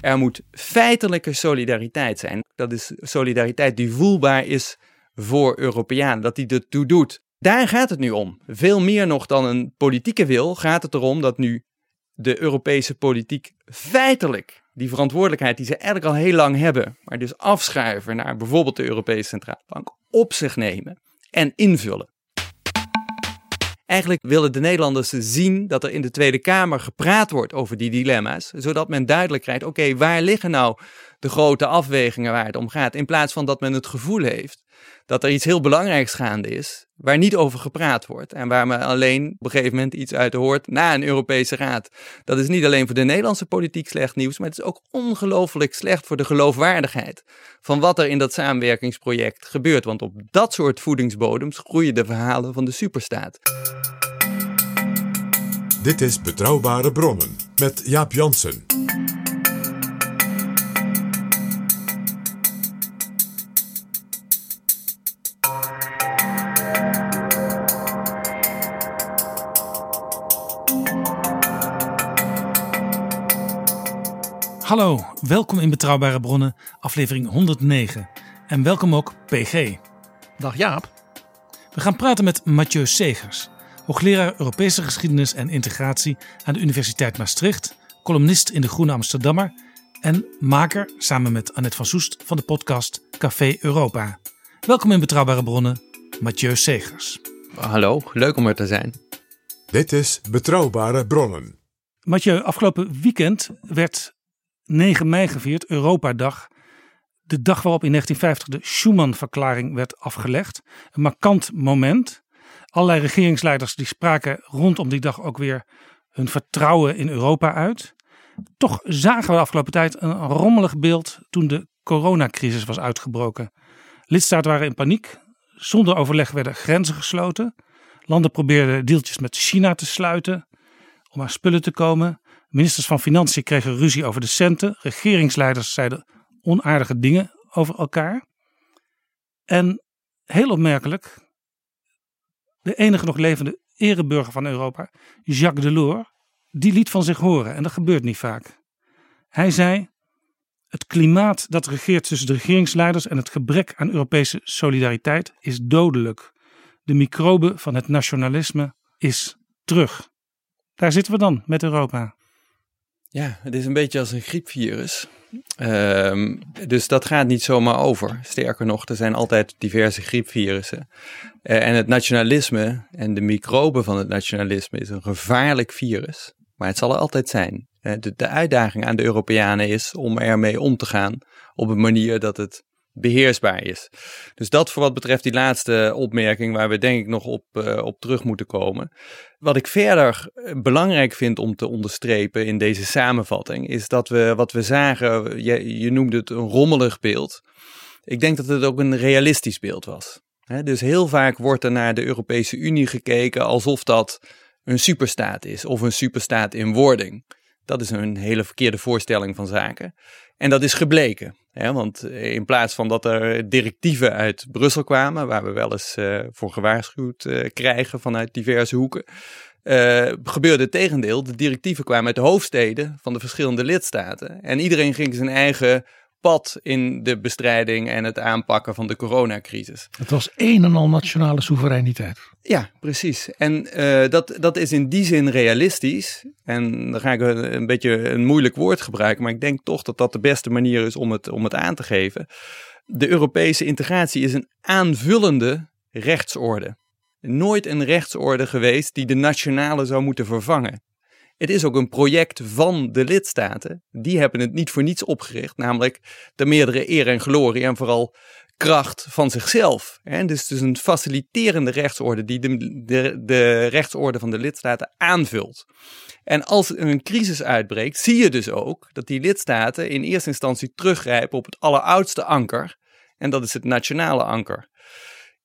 Er moet feitelijke solidariteit zijn. Dat is solidariteit die voelbaar is voor Europeanen, dat die ertoe doet. Daar gaat het nu om. Veel meer nog dan een politieke wil gaat het erom dat nu de Europese politiek feitelijk die verantwoordelijkheid die ze eigenlijk al heel lang hebben, maar dus afschuiven naar bijvoorbeeld de Europese Centrale Bank, op zich nemen en invullen. Eigenlijk willen de Nederlanders zien dat er in de Tweede Kamer gepraat wordt over die dilemma's, zodat men duidelijk krijgt: oké, waar liggen nou de grote afwegingen waar het om gaat, in plaats van dat men het gevoel heeft dat er iets heel belangrijks gaande is, waar niet over gepraat wordt en waar men alleen op een gegeven moment iets uit hoort na een Europese Raad. Dat is niet alleen voor de Nederlandse politiek slecht nieuws, maar het is ook ongelooflijk slecht voor de geloofwaardigheid van wat er in dat samenwerkingsproject gebeurt. Want op dat soort voedingsbodems groeien de verhalen van de superstaat. Dit is Betrouwbare Bronnen met Jaap Jansen. Hallo, welkom in Betrouwbare Bronnen, aflevering 109. En welkom ook PG. Dag Jaap. We gaan praten met Mathieu Segers, hoogleraar Europese geschiedenis en integratie aan de Universiteit Maastricht, columnist in de Groene Amsterdammer en maker samen met Annette van Soest van de podcast Café Europa. Welkom in Betrouwbare Bronnen, Mathieu Segers. Hallo, leuk om er te zijn. Dit is Betrouwbare Bronnen. Mathieu, afgelopen weekend werd 9 mei gevierd, Europadag. De dag waarop in 1950 de Schuman-verklaring werd afgelegd. Een markant moment. Allerlei regeringsleiders die spraken rondom die dag ook weer hun vertrouwen in Europa uit. Toch zagen we de afgelopen tijd een rommelig beeld toen de coronacrisis was uitgebroken. Lidstaten waren in paniek. Zonder overleg werden grenzen gesloten. Landen probeerden deeltjes met China te sluiten om aan spullen te komen. Ministers van Financiën kregen ruzie over de centen. Regeringsleiders zeiden onaardige dingen over elkaar. En heel opmerkelijk, de enige nog levende ereburger van Europa, Jacques Delors, die liet van zich horen. En dat gebeurt niet vaak. Hij zei: Het klimaat dat regeert tussen de regeringsleiders en het gebrek aan Europese solidariteit is dodelijk. De microbe van het nationalisme is terug. Daar zitten we dan met Europa. Ja, het is een beetje als een griepvirus. Ehm, dus dat gaat niet zomaar over. Sterker nog, er zijn altijd diverse griepvirussen. Uh, en het nationalisme en de microben van het nationalisme is een gevaarlijk virus. Maar het zal er altijd zijn. Uh, de, de uitdaging aan de Europeanen is om ermee om te gaan op een manier dat het beheersbaar is. Dus dat voor wat betreft die laatste opmerking, waar we denk ik nog op, uh, op terug moeten komen. Wat ik verder eh, belangrijk vind om te onderstrepen in deze samenvatting, is dat we wat we zagen, je, je noemde het een rommelig beeld. Ik denk dat het ook een realistisch beeld was. Dus heel vaak wordt er naar de Europese Unie gekeken alsof dat een superstaat is of een superstaat in wording. Dat is een hele verkeerde voorstelling van zaken. En dat is gebleken. Hè? Want in plaats van dat er directieven uit Brussel kwamen, waar we wel eens uh, voor gewaarschuwd uh, krijgen vanuit diverse hoeken, gebeurde het tegendeel. De directieven kwamen uit de hoofdsteden van de verschillende lidstaten. En iedereen ging zijn eigen pad in de bestrijding en het aanpakken van de coronacrisis. Het was een en al nationale soevereiniteit. Ja, precies. En uh, dat, dat is in die zin realistisch. En dan ga ik een, een, beetje een moeilijk woord gebruiken, maar ik denk toch dat dat de beste manier is om het, om het aan te geven. De Europese integratie is een aanvullende rechtsorde. Nooit een rechtsorde geweest die de nationale zou moeten vervangen. Het is ook een project van de lidstaten. Die hebben het niet voor niets opgericht, namelijk de meerdere eer en glorie en vooral kracht van zichzelf. Dus het is een faciliterende rechtsorde die de, de, de rechtsorde van de lidstaten aanvult. En als er een crisis uitbreekt, zie je dus ook dat die lidstaten in eerste instantie teruggrijpen op het alleroudste anker. En dat is het nationale anker.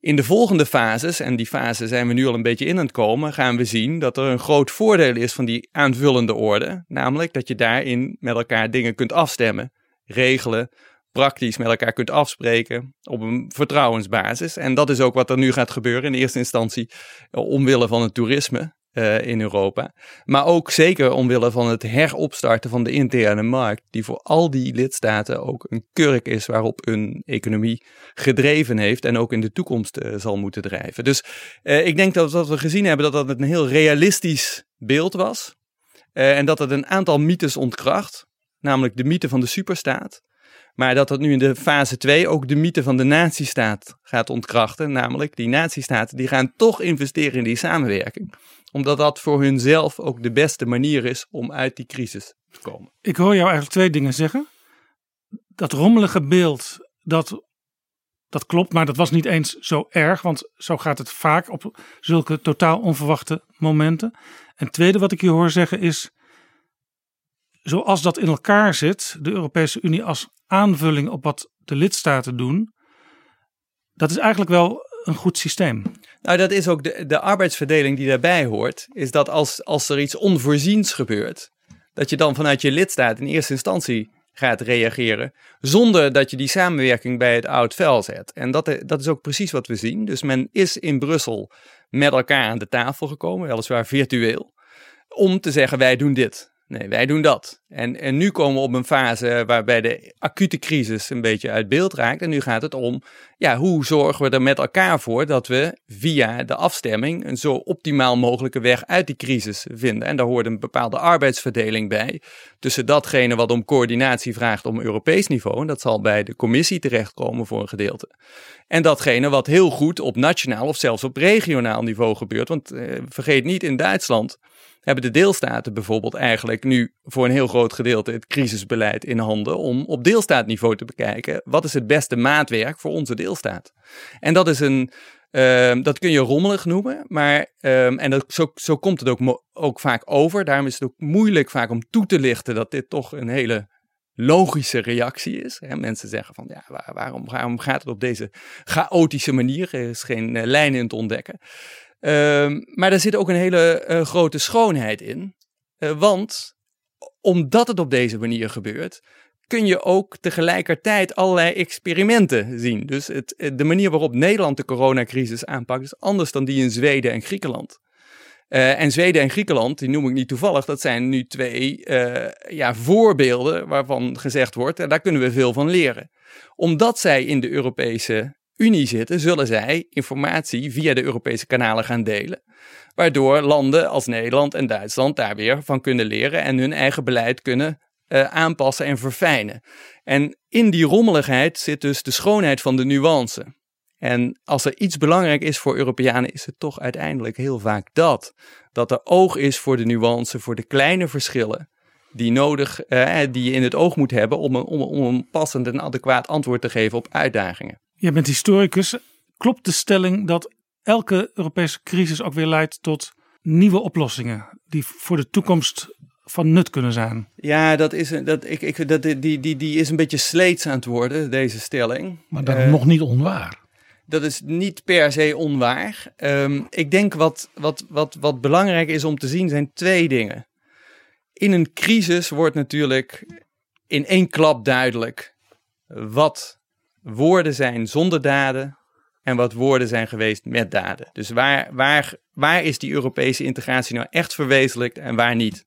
In de volgende fases, en die fase zijn we nu al een beetje in aan het komen, gaan we zien dat er een groot voordeel is van die aanvullende orde. Namelijk dat je daarin met elkaar dingen kunt afstemmen, regelen, praktisch met elkaar kunt afspreken op een vertrouwensbasis. En dat is ook wat er nu gaat gebeuren in eerste instantie omwille van het toerisme. Uh, in Europa. Maar ook zeker omwille van het heropstarten van de interne markt, die voor al die lidstaten ook een kurk is waarop hun economie gedreven heeft en ook in de toekomst uh, zal moeten drijven. Dus uh, ik denk dat wat we gezien hebben, dat dat een heel realistisch beeld was. en dat het een aantal mythes ontkracht, namelijk de mythe van de superstaat. Maar dat dat nu in de fase 2 ook de mythe van de nazistaat gaat ontkrachten. Namelijk, die nazistaten die gaan toch investeren in die samenwerking. Omdat dat voor hunzelf ook de beste manier is om uit die crisis te komen. Ik hoor jou eigenlijk twee dingen zeggen. Dat rommelige beeld, dat, dat klopt, maar dat was niet eens zo erg. Want zo gaat het vaak op zulke totaal onverwachte momenten. En tweede wat ik je hoor zeggen is zoals dat in elkaar zit, de Europese Unie als aanvulling op wat de lidstaten doen, dat is eigenlijk wel een goed systeem. Nou, dat is ook de, de arbeidsverdeling die daarbij hoort, is dat als, als er iets onvoorziens gebeurt, dat je dan vanuit je lidstaat in eerste instantie gaat reageren, zonder dat je die samenwerking bij het oud vel zet. En dat, dat is ook precies wat we zien. Dus men is in Brussel met elkaar aan de tafel gekomen, weliswaar virtueel, om te zeggen wij doen dit. Nee, wij doen dat. En, en nu komen we op een fase waarbij de acute crisis een beetje uit beeld raakt. En nu gaat het om, ja, hoe zorgen we er met elkaar voor dat we via de afstemming een zo optimaal mogelijke weg uit die crisis vinden. En daar hoort een bepaalde arbeidsverdeling bij tussen datgene wat om coördinatie vraagt op Europees niveau. En dat zal bij de commissie terechtkomen voor een gedeelte. En datgene wat heel goed op nationaal of zelfs op regionaal niveau gebeurt. Want eh, vergeet niet, in Duitsland hebben de deelstaten bijvoorbeeld eigenlijk nu voor een heel groot gedeelte het crisisbeleid in handen om op deelstaatniveau te bekijken wat is het beste maatwerk voor onze deelstaat. En dat is een, uh, dat kun je rommelig noemen, maar um, en dat, zo, zo komt het ook, ook vaak over. Daarom is het ook moeilijk vaak om toe te lichten dat dit toch een hele logische reactie is. Hè? Mensen zeggen van ja, waarom, waarom gaat het op deze chaotische manier? Er is geen uh, lijn in te ontdekken. Ehm, maar er zit ook een hele uh, grote schoonheid in. Uh, want omdat het op deze manier gebeurt, kun je ook tegelijkertijd allerlei experimenten zien. Dus het, de manier waarop Nederland de coronacrisis aanpakt is anders dan die in Zweden en Griekenland. En Zweden en Griekenland, die noem ik niet toevallig, dat zijn nu twee ja, voorbeelden waarvan gezegd wordt, en daar kunnen we veel van leren. Omdat zij in de Europese Unie zitten, zullen zij informatie via de Europese kanalen gaan delen. Waardoor landen als Nederland en Duitsland daar weer van kunnen leren en hun eigen beleid kunnen uh, aanpassen en verfijnen. En in die rommeligheid zit dus de schoonheid van de nuance. En als er iets belangrijk is voor Europeanen, is het toch uiteindelijk heel vaak dat. Dat er oog is voor de nuance, voor de kleine verschillen die, nodig, uh, die je in het oog moet hebben om een, om, om een passend en adequaat antwoord te geven op uitdagingen. Je bent historicus. Klopt de stelling dat elke Europese crisis ook weer leidt tot nieuwe oplossingen die voor de toekomst van nut kunnen zijn? Ja, dat is, dat, ik, ik, dat, die, die, die is een beetje sleets aan het worden, deze stelling. Maar dat uh, nog niet onwaar. Dat is niet per se onwaar. Um, ik denk wat, wat, wat, wat belangrijk is om te zien zijn twee dingen. In een crisis wordt natuurlijk in één klap duidelijk wat woorden zijn zonder daden en wat woorden zijn geweest met daden. Dus waar, waar, waar is die Europese integratie nou echt verwezenlijkt en waar niet?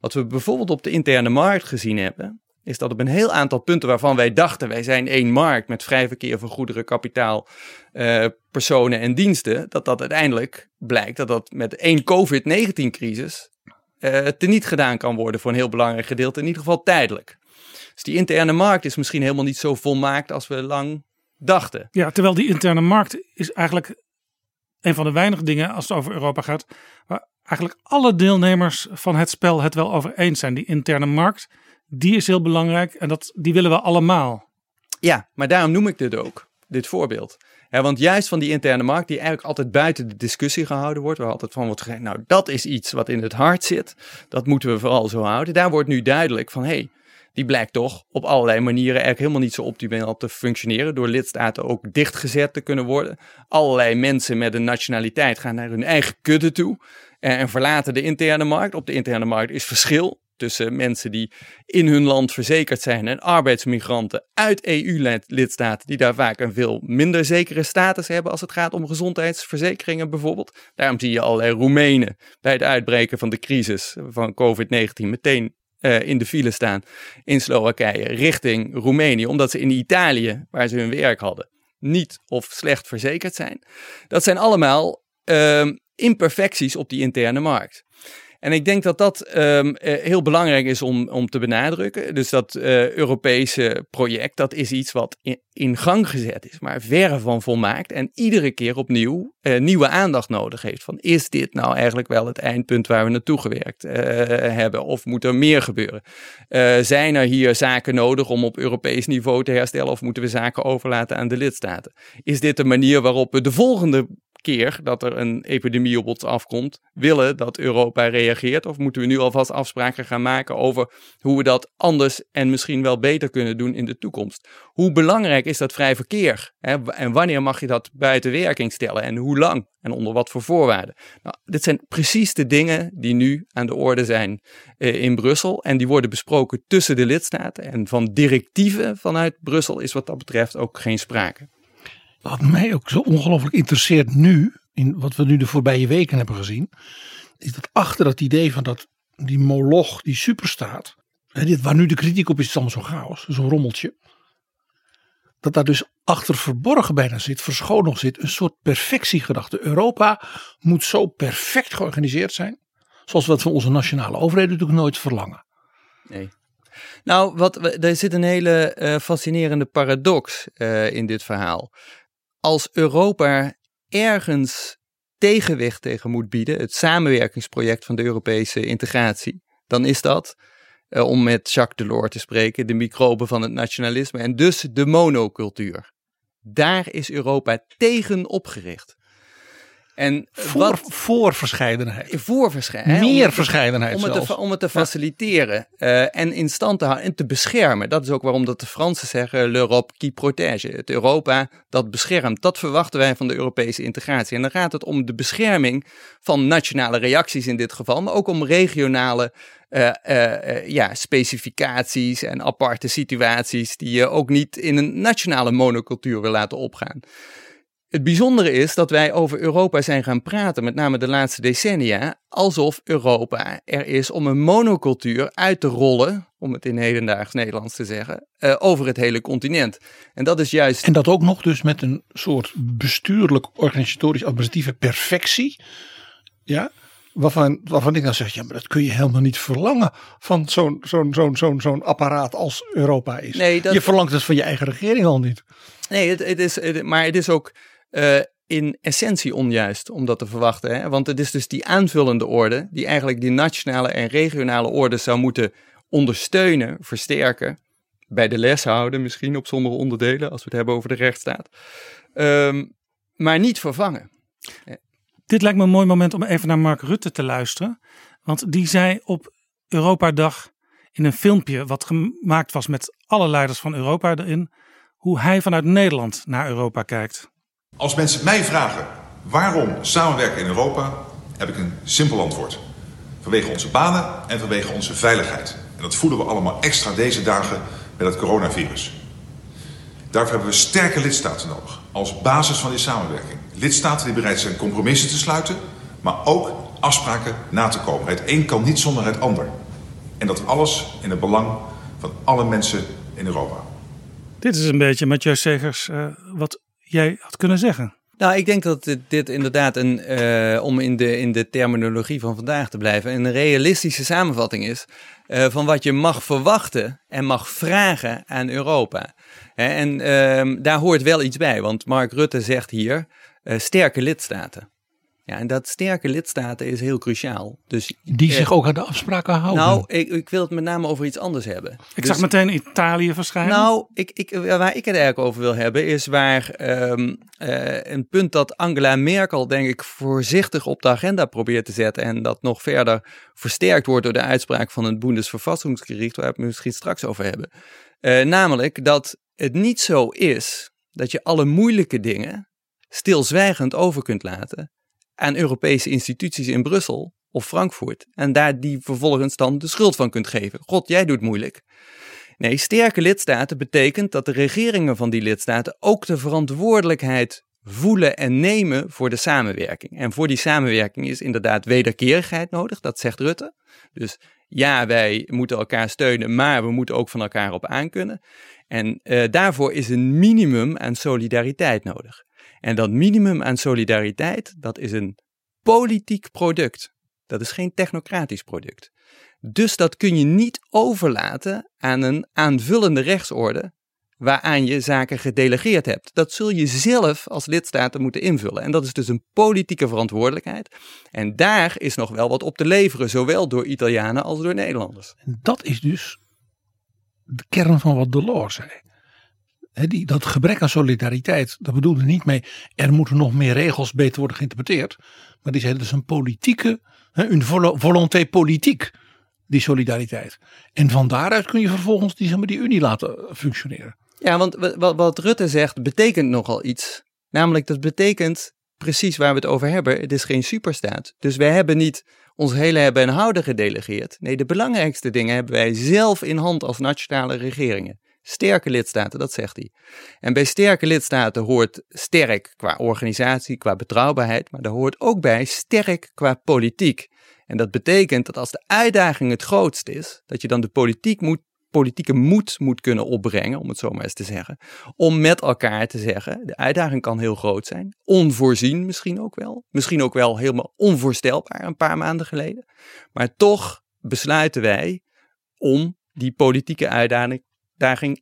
Wat we bijvoorbeeld op de interne markt gezien hebben, is dat op een heel aantal punten waarvan wij dachten wij zijn één markt met vrij verkeer van goederen, kapitaal, uh, personen en diensten, dat dat uiteindelijk blijkt dat dat met één COVID-19-crisis uh, teniet gedaan kan worden voor een heel belangrijk gedeelte, in ieder geval tijdelijk. Dus die interne markt is misschien helemaal niet zo volmaakt als we lang dachten. Ja, terwijl die interne markt is eigenlijk een van de weinige dingen als het over Europa gaat, waar eigenlijk alle deelnemers van het spel het wel over eens zijn. Die interne markt, die is heel belangrijk en dat, die willen we allemaal. Ja, maar daarom noem ik dit ook, dit voorbeeld. Want juist van die interne markt, die eigenlijk altijd buiten de discussie gehouden wordt, waar altijd van wordt gezegd, nou dat is iets wat in het hart zit, dat moeten we vooral zo houden. Daar wordt nu duidelijk van, hé, hey, die blijkt toch op allerlei manieren eigenlijk helemaal niet zo optimaal te functioneren. Door lidstaten ook dichtgezet te kunnen worden. Allerlei mensen met een nationaliteit gaan naar hun eigen kudde toe en verlaten de interne markt. Op de interne markt is verschil tussen mensen die in hun land verzekerd zijn en arbeidsmigranten uit EU-lidstaten die daar vaak een veel minder zekere status hebben als het gaat om gezondheidsverzekeringen bijvoorbeeld. Daarom zie je allerlei Roemenen bij het uitbreken van de crisis van COVID-19 meteen uh, in de file staan in Slowakije richting Roemenië, omdat ze in Italië, waar ze hun werk hadden, niet of slecht verzekerd zijn. Dat zijn allemaal uh, imperfecties op die interne markt. En ik denk dat dat um, heel belangrijk is om, om te benadrukken. Dus dat uh, Europese project, dat is iets wat in, gang gezet is, maar verre van volmaakt. En iedere keer opnieuw uh, nieuwe aandacht nodig heeft. Van is dit nou eigenlijk wel het eindpunt waar we naartoe gewerkt hebben? Of moet er meer gebeuren? zijn er hier zaken nodig om op Europees niveau te herstellen? Of moeten we zaken overlaten aan de lidstaten? Is dit de manier waarop we de volgende keer dat er een epidemie op ons afkomt, willen dat Europa reageert? Of moeten we nu alvast afspraken gaan maken over hoe we dat anders en misschien wel beter kunnen doen in de toekomst? Hoe belangrijk is dat vrij verkeer? Hè? En wanneer mag je dat buiten werking stellen? En hoe lang? En onder wat voor voorwaarden? Nou, dit zijn precies de dingen die nu aan de orde zijn eh, in Brussel. En die worden besproken tussen de lidstaten. En van directieven vanuit Brussel is wat dat betreft ook geen sprake. Wat mij ook zo ongelooflijk interesseert nu, in wat we nu de voorbije weken hebben gezien, is dat achter dat idee van dat, die moloch, die superstaat, hè, dit, waar nu de kritiek op is, is allemaal zo'n chaos, zo'n rommeltje. Dat daar dus achter verborgen bijna zit, verscholen nog zit, een soort perfectiegedachte. Europa moet zo perfect georganiseerd zijn, zoals we het van onze nationale overheden natuurlijk nooit verlangen. Nee. Nou, wat, er zit een hele uh, fascinerende paradox uh, in dit verhaal als Europa ergens tegenwicht tegen moet bieden, het samenwerkingsproject van de Europese integratie, dan is dat, uh, om met Jacques Delors te spreken, de microben van het nationalisme en dus de monocultuur. Daar is Europa tegen opgericht. En voor, wat, voor verscheidenheid. Voor verscheidenheid. Meer om verscheidenheid om het, te, om het te faciliteren uh, en in stand te houden en te beschermen. Dat is ook waarom dat de Fransen zeggen l'Europe qui protège. Het Europa dat beschermt. Dat verwachten wij van de Europese integratie. En dan gaat het om de bescherming van nationale reacties in dit geval, maar ook om regionale uh, uh, ja, specificaties en aparte situaties die je ook niet in een nationale monocultuur wil laten opgaan. Het bijzondere is dat wij over Europa zijn gaan praten, met name de laatste decennia, alsof Europa er is om een monocultuur uit te rollen, om het in hedendaags Nederlands te zeggen, uh, over het hele continent. En dat is juist. En dat ook nog dus met een soort bestuurlijk, organisatorisch, administratieve perfectie. Ja, waarvan, waarvan ik dan zeg, ja, maar dat kun je helemaal niet verlangen van zo'n zo'n zo'n zo'n zo'n apparaat als Europa is. Nee, dat... Je verlangt het van je eigen regering al niet. Nee, het, het is, het, maar het is ook uh, in essentie onjuist om dat te verwachten. Hè? Want het is dus die aanvullende orde die eigenlijk die nationale en regionale orde zou moeten ondersteunen, versterken, bij de les houden misschien op sommige onderdelen als we het hebben over de rechtsstaat, um, maar niet vervangen. Dit lijkt me een mooi moment om even naar Mark Rutte te luisteren, want die zei op Europa-dag in een filmpje wat gemaakt was met alle leiders van Europa erin, hoe hij vanuit Nederland naar Europa kijkt. Als mensen mij vragen waarom samenwerken in Europa, heb ik een simpel antwoord. Vanwege onze banen en vanwege onze veiligheid. En dat voelen we allemaal extra deze dagen met het coronavirus. Daarvoor hebben we sterke lidstaten nodig als basis van die samenwerking. Lidstaten die bereid zijn compromissen te sluiten, maar ook afspraken na te komen. Het een kan niet zonder het ander. En dat alles in het belang van alle mensen in Europa. Dit is een beetje, Mathieu Segers, uh, wat jij had kunnen zeggen? Nou, ik denk dat dit, inderdaad een, uh, om in de, in de terminologie van vandaag te blijven, een realistische samenvatting is uh, van wat je mag verwachten en mag vragen aan Europa. en uh, daar hoort wel iets bij, want Mark Rutte zegt hier uh, sterke lidstaten. Ja, en dat sterke lidstaten is heel cruciaal. Dus, Die zich ook aan de afspraken houden. Nou, ik, ik wil het met name over iets anders hebben. Ik zag dus- meteen Italië verschijnen. Nou, ik, ik, waar ik het eigenlijk over wil hebben is waar um, uh, een punt dat Angela Merkel denk ik voorzichtig op de agenda probeert te zetten. En dat nog verder versterkt wordt door de uitspraak van het Bundesverfassungsgericht, waar we het misschien straks over hebben. Uh, namelijk dat het niet zo is dat je alle moeilijke dingen stilzwijgend over kunt laten aan Europese instituties in Brussel of Frankfurt. En daar die vervolgens dan de schuld van kunt geven. God, jij doet moeilijk. Nee, sterke lidstaten betekent dat de regeringen van die lidstaten ook de verantwoordelijkheid voelen en nemen voor de samenwerking. En voor die samenwerking is inderdaad wederkerigheid nodig, dat zegt Rutte. Dus ja, wij moeten elkaar steunen, maar we moeten ook van elkaar op aankunnen. En uh, daarvoor is een minimum aan solidariteit nodig. En dat minimum aan solidariteit, dat is een politiek product. Dat is geen technocratisch product. Dus dat kun je niet overlaten aan een aanvullende rechtsorde waaraan je zaken gedelegeerd hebt. Dat zul je zelf als lidstaten moeten invullen. En dat is dus een politieke verantwoordelijkheid. En daar is nog wel wat op te leveren, zowel door Italianen als door Nederlanders. En dat is dus de kern van wat Delors zei. Die, dat gebrek aan solidariteit, dat bedoelde niet mee. Er moeten nog meer regels beter worden geïnterpreteerd. Maar die dat is een politieke, een volonté politiek, die solidariteit. En van daaruit kun je vervolgens die, zeg die Unie laten functioneren. Ja, want wat, wat Rutte zegt betekent nogal iets. Namelijk, dat betekent precies waar we het over hebben. Het is geen superstaat. Dus wij hebben niet ons hele hebben en houden gedelegeerd. Nee, de belangrijkste dingen hebben wij zelf in hand als nationale regeringen. Sterke lidstaten, dat zegt hij. En bij sterke lidstaten hoort sterk qua organisatie, qua betrouwbaarheid, maar daar hoort ook bij sterk qua politiek. En dat betekent dat als de uitdaging het grootst is, dat je dan de politiek moet politieke moed moet kunnen opbrengen, om het zo maar eens te zeggen. Om met elkaar te zeggen, de uitdaging kan heel groot zijn. Onvoorzien misschien ook wel. Misschien ook wel helemaal onvoorstelbaar een paar maanden geleden. Maar toch besluiten wij om die politieke uitdaging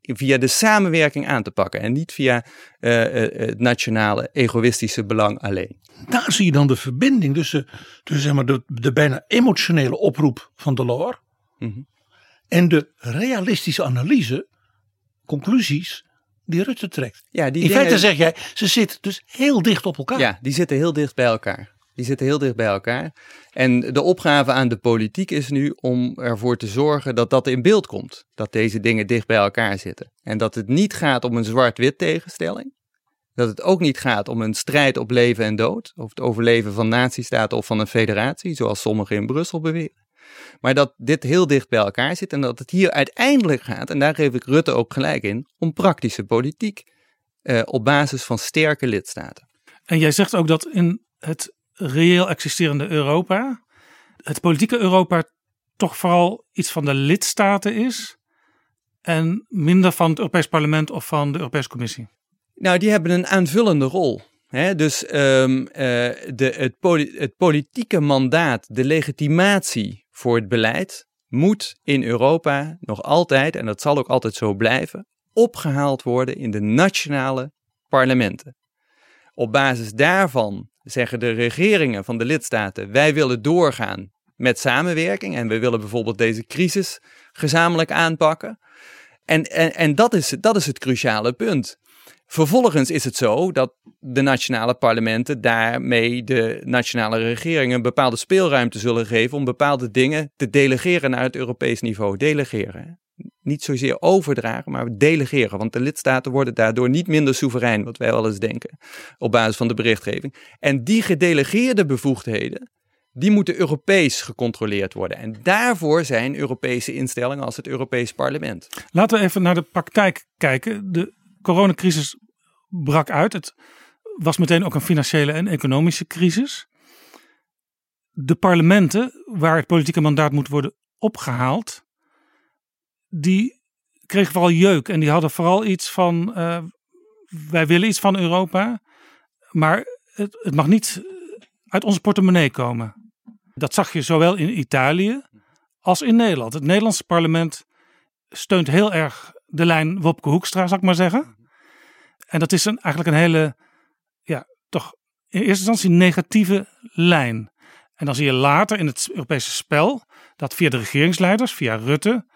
via de samenwerking aan te pakken en niet via uh, het nationale egoïstische belang alleen. Daar zie je dan de verbinding tussen, tussen zeg maar, de, de bijna emotionele oproep van Delors mm en de realistische analyse, conclusies die Rutte trekt. Ja, die In feite zeg jij, ze zitten dus heel dicht op elkaar. Ja, die zitten heel dicht bij elkaar. Die zitten heel dicht bij elkaar. En de opgave aan de politiek is nu om ervoor te zorgen dat dat in beeld komt. Dat deze dingen dicht bij elkaar zitten. En dat het niet gaat om een zwart-wit tegenstelling. Dat het ook niet gaat om een strijd op leven en dood. Of het overleven van nazistaten of van een federatie, zoals sommigen in Brussel beweren. Maar dat dit heel dicht bij elkaar zit en dat het hier uiteindelijk gaat, en daar geef ik Rutte ook gelijk in, om praktische politiek eh, op basis van sterke lidstaten. En jij zegt ook dat in het reëel existerende Europa, het politieke Europa toch vooral iets van de lidstaten is en minder van het Europees Parlement of van de Europese Commissie? Nou, die hebben een aanvullende rol dus um, de, het, het, politieke mandaat, de legitimatie voor het beleid, moet in Europa nog altijd, en dat zal ook altijd zo blijven, opgehaald worden in de nationale parlementen. Op basis daarvan zeggen de regeringen van de lidstaten: wij willen doorgaan met samenwerking en we willen bijvoorbeeld deze crisis gezamenlijk aanpakken. En, en, en dat, is, dat is het cruciale punt. Vervolgens is het zo dat de nationale parlementen daarmee de nationale regeringen een bepaalde speelruimte zullen geven om bepaalde dingen te delegeren naar het Europees niveau. Delegeren. Niet zozeer overdragen, maar delegeren. Want de lidstaten worden daardoor niet minder soeverein, wat wij wel eens denken, op basis van de berichtgeving. En die gedelegeerde bevoegdheden, die moeten Europees gecontroleerd worden. En daarvoor zijn Europese instellingen als het Europees Parlement. Laten we even naar de praktijk kijken. De coronacrisis brak uit. Het was meteen ook een financiële en economische crisis. De parlementen, waar het politieke mandaat moet worden opgehaald, die kregen vooral jeuk. En die hadden vooral iets van: uh, wij willen iets van Europa, maar het, het mag niet uit onze portemonnee komen. Dat zag je zowel in Italië als in Nederland. Het Nederlandse parlement steunt heel erg de lijn Wopke Hoekstra, zal ik maar zeggen. En dat is een, eigenlijk een hele, ja, toch in eerste instantie negatieve lijn. En dan zie je later in het Europese spel dat via de regeringsleiders, via Rutte,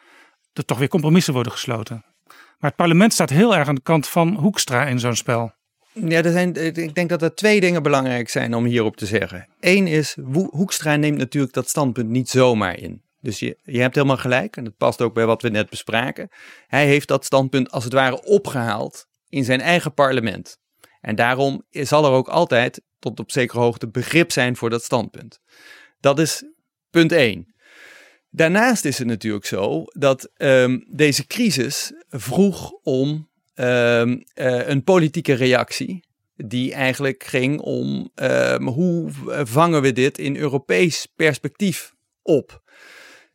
er toch weer compromissen worden gesloten. Maar het parlement staat heel erg aan de kant van Hoekstra in zo'n spel. Ja, er zijn, ik denk dat er twee dingen belangrijk zijn om hierop te zeggen. Eén is, Hoekstra neemt natuurlijk dat standpunt niet zomaar in. Dus je, hebt helemaal gelijk, en dat past ook bij wat we net bespraken. Hij heeft dat standpunt als het ware opgehaald in zijn eigen parlement. En daarom zal er ook altijd tot op zekere hoogte begrip zijn voor dat standpunt. Dat is Punt 1. Daarnaast is het natuurlijk zo dat ehm, deze crisis vroeg om ehm, eh, een politieke reactie. Die eigenlijk ging om ehm, hoe vangen we dit in Europees perspectief op.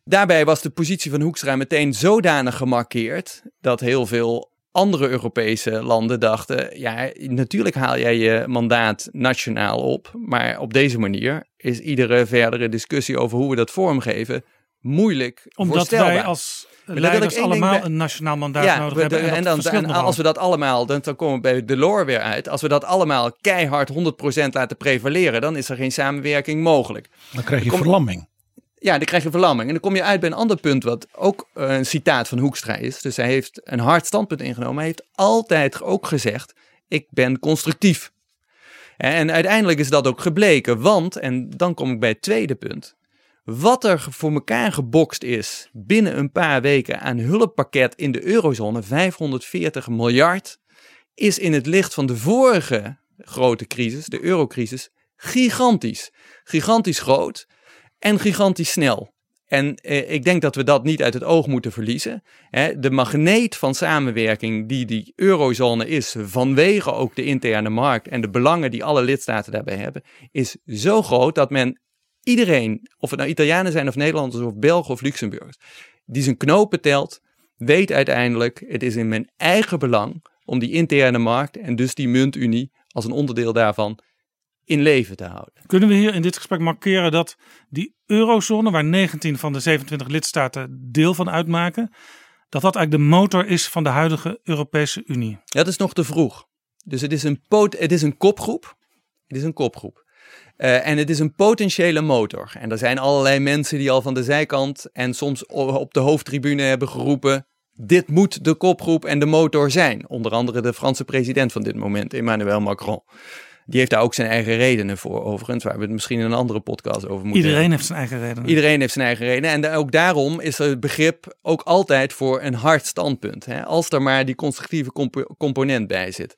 Daarbij was de positie van Hoekstra meteen zodanig gemarkeerd dat heel veel andere Europese landen dachten: ja, natuurlijk haal jij je mandaat nationaal op, maar op deze manier is iedere verdere discussie over hoe we dat vormgeven moeilijk Omdat wij als leiders allemaal bij- een nationaal mandaat Ja, nodig we- hebben. En, dan, en als we dat allemaal, dan, dan komen we bij Delors weer uit. Als we dat allemaal keihard 100% laten prevaleren, dan is er geen samenwerking mogelijk. Dan krijg je Kom- verlamming. Ja, dan krijg je verlamming. En dan kom je uit bij een ander punt, wat ook eh, een citaat van Hoekstra is. Dus hij heeft een hard standpunt ingenomen. Hij heeft altijd ook gezegd: Ik ben constructief. En uiteindelijk is dat ook gebleken, want, en dan kom ik bij het tweede punt. Wat er voor elkaar gebokst is binnen een paar weken aan hulppakket in de eurozone, 540 miljard, is in het licht van de vorige grote crisis, de eurocrisis, gigantisch. Gigantisch groot en gigantisch snel. En eh, ik denk dat we dat niet uit het oog moeten verliezen. Hè, de magneet van samenwerking die die eurozone is, vanwege ook de interne markt en de belangen die alle lidstaten daarbij hebben, is zo groot dat men iedereen, of het nou Italianen zijn of Nederlanders of Belgen of Luxemburgers, die zijn knopen telt, weet uiteindelijk, het is in mijn eigen belang om die interne markt en dus die muntunie als een onderdeel daarvan in leven te houden. Kunnen we hier in dit gesprek markeren dat die eurozone, waar 19 van de 27 lidstaten deel van uitmaken, dat dat eigenlijk de motor is van de huidige Europese Unie? Ja, dat is nog te vroeg. Dus het is een, pot, het is een kopgroep. Het is een kopgroep. Eh, en het is een potentiële motor. En er zijn allerlei mensen die al van de zijkant en soms op de hoofdtribune hebben geroepen. Dit moet de kopgroep en de motor zijn. Onder andere de Franse president van dit moment, Emmanuel Macron. Die heeft daar ook zijn eigen redenen voor, overigens, waar we het misschien in een andere podcast over moeten Iedereen heeft zijn eigen reden. Iedereen heeft zijn eigen reden. En ook daarom is het begrip ook altijd voor een hard standpunt. Hè? Als er maar die constructieve compo- component bij zit.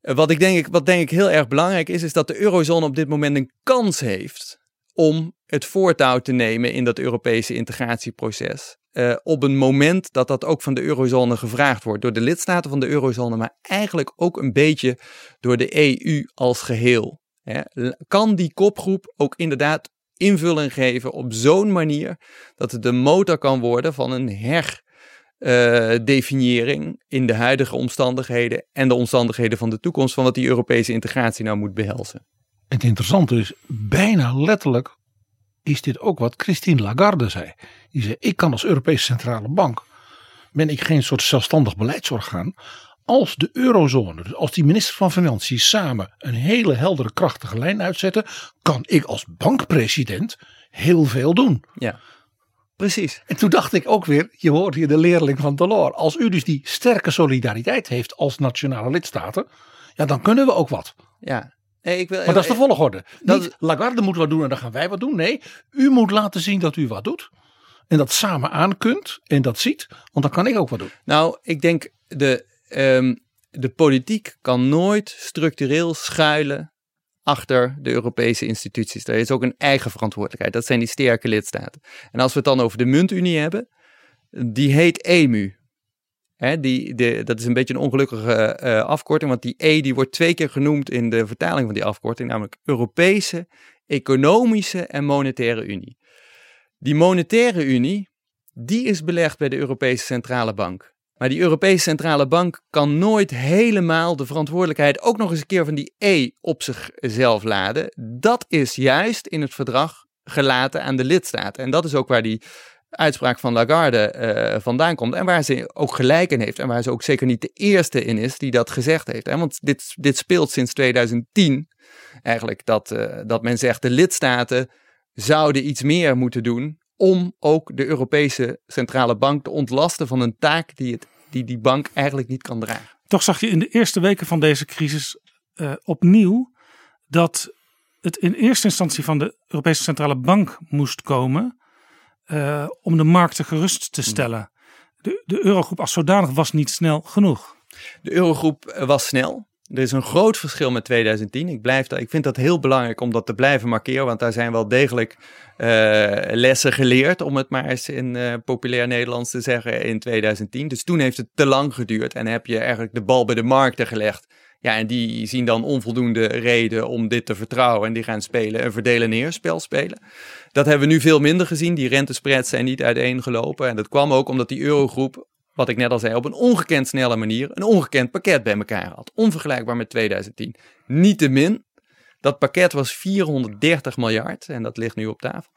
Eh, Wat, ik denk, wat denk ik heel erg belangrijk is, is dat de eurozone op dit moment een kans heeft om het voortouw te nemen in dat Europese integratieproces. Eh, op een moment dat dat ook van de eurozone gevraagd wordt. Door de lidstaten van de eurozone, maar eigenlijk ook een beetje door de EU als geheel. Hè. Kan die kopgroep ook inderdaad invulling geven op zo'n manier dat het de motor kan worden van een herdefiniëring in de huidige omstandigheden en de omstandigheden van de toekomst van wat die Europese integratie nou moet behelzen. Het interessante is, bijna letterlijk is dit ook wat Christine Lagarde zei. Die zei, ik kan als Europese Centrale Bank, ben ik geen soort zelfstandig beleidsorgaan. Als de eurozone, dus als die minister van Financiën samen een hele heldere krachtige lijn uitzetten, kan ik als bankpresident heel veel doen. Ja, precies. En toen dacht ik ook weer, je hoort hier de leerling van Delors. Als u dus die sterke solidariteit heeft als nationale lidstaten, ja dan kunnen we ook wat. Ja. Nee, ik wil, Maar dat is de volgorde. dat Niet Lagarde moet wat doen en dan gaan wij wat doen. Nee, u moet laten zien dat u wat doet. En dat samen aan kunt en dat ziet. Want dan kan ik ook wat doen. Nou, ik denk de, ehm, de politiek kan nooit structureel schuilen achter de Europese instituties. Daar is ook een eigen verantwoordelijkheid. Dat zijn die sterke lidstaten. En als we het dan over de muntunie hebben, die heet EMU. Die, de, dat is een beetje een ongelukkige eh, afkorting, want die E die wordt twee keer genoemd in de vertaling van die afkorting, namelijk Europese, Economische en Monetaire Unie. Die Monetaire Unie, die is belegd bij de Europese Centrale Bank. Maar die Europese Centrale Bank kan nooit helemaal de verantwoordelijkheid ook nog eens een keer van die E op zichzelf laden. Dat is juist in het verdrag gelaten aan de lidstaten. En dat is ook waar die uitspraak van Lagarde eh, vandaan komt. En waar ze ook gelijk in heeft. En waar ze ook zeker niet de eerste in is die dat gezegd heeft. Hè? Want dit, dit speelt sinds 2010 eigenlijk dat, eh, dat men zegt de lidstaten zouden iets meer moeten doen om ook de Europese Centrale Bank te ontlasten van een taak die het, die, die bank eigenlijk niet kan dragen. Toch zag je in de eerste weken van deze crisis eh, opnieuw dat het in eerste instantie van de Europese Centrale Bank moest komen eh, om de markten gerust te stellen. De, de eurogroep als zodanig was niet snel genoeg. De eurogroep eh, was snel. Er is een groot verschil met 2010. Ik, blijf dat, ik vind dat heel belangrijk om dat te blijven markeren, want daar zijn wel degelijk uh, lessen geleerd, om het maar eens in uh, populair Nederlands te zeggen, in 2010. Dus toen heeft het te lang geduurd en heb je eigenlijk de bal bij de markten gelegd. Ja, en die zien dan onvoldoende reden om dit te vertrouwen. En die gaan spelen een verdelen neerspel spelen. Dat hebben we nu veel minder gezien. Die rentespreads zijn niet uiteengelopen. En dat kwam ook omdat die eurogroep, wat ik net al zei, op een ongekend snelle manier een ongekend pakket bij elkaar had. Onvergelijkbaar met 2010. Niettemin, dat pakket was 430 miljard en dat ligt nu op tafel.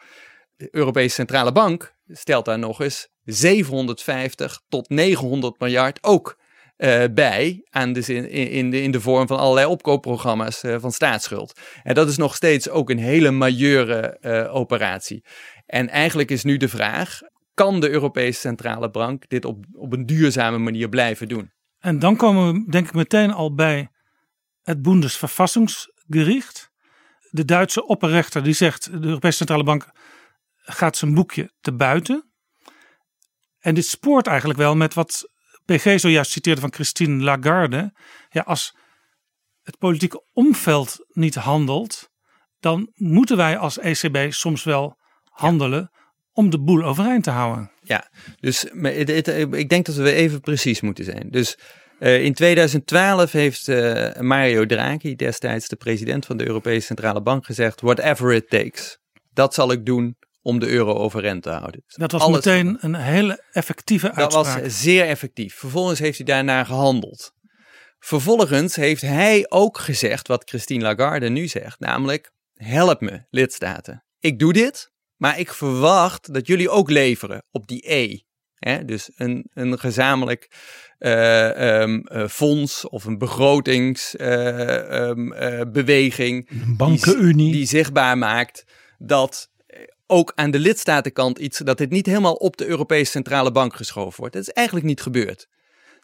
De Europese Centrale Bank stelt daar nog eens 750 tot 900 miljard ook uh, bij aan de, in, in, de, in de vorm van allerlei opkoopprogramma's uh, van staatsschuld. En dat is nog steeds ook een hele majeure uh, operatie. En eigenlijk is nu de vraag: kan de Europese Centrale Bank dit op, op een duurzame manier blijven doen? En dan komen we, denk ik, meteen al bij het Bundesverfassungsgericht. De Duitse opperrechter die zegt: de Europese Centrale Bank gaat zijn boekje te buiten. En dit spoort eigenlijk wel met wat PG zojuist citeerde van Christine Lagarde. Ja, als het politieke omveld niet handelt, dan moeten wij als ECB soms wel handelen om de boel overeind te houden. Ja, dus ik denk dat we even precies moeten zijn. Dus uh, in 2012 heeft uh, Mario Draghi, destijds de president van de Europese Centrale Bank, gezegd: whatever it takes. Dat zal ik doen om de euro overeind te houden. Dat was meteen een hele effectieve uitspraak. Dat was zeer effectief. Vervolgens heeft hij daarna gehandeld. Vervolgens heeft hij ook gezegd wat Christine Lagarde nu zegt, namelijk help me lidstaten. Ik doe dit, maar ik verwacht dat jullie ook leveren op die E. dus een, een gezamenlijk uh, um, uh, fonds of een begrotingsbeweging. Uh, um, bankenunie. Die, die zichtbaar maakt dat ook aan de lidstatenkant iets dat dit niet helemaal op de Europese Centrale Bank geschoven wordt. Dat is eigenlijk niet gebeurd.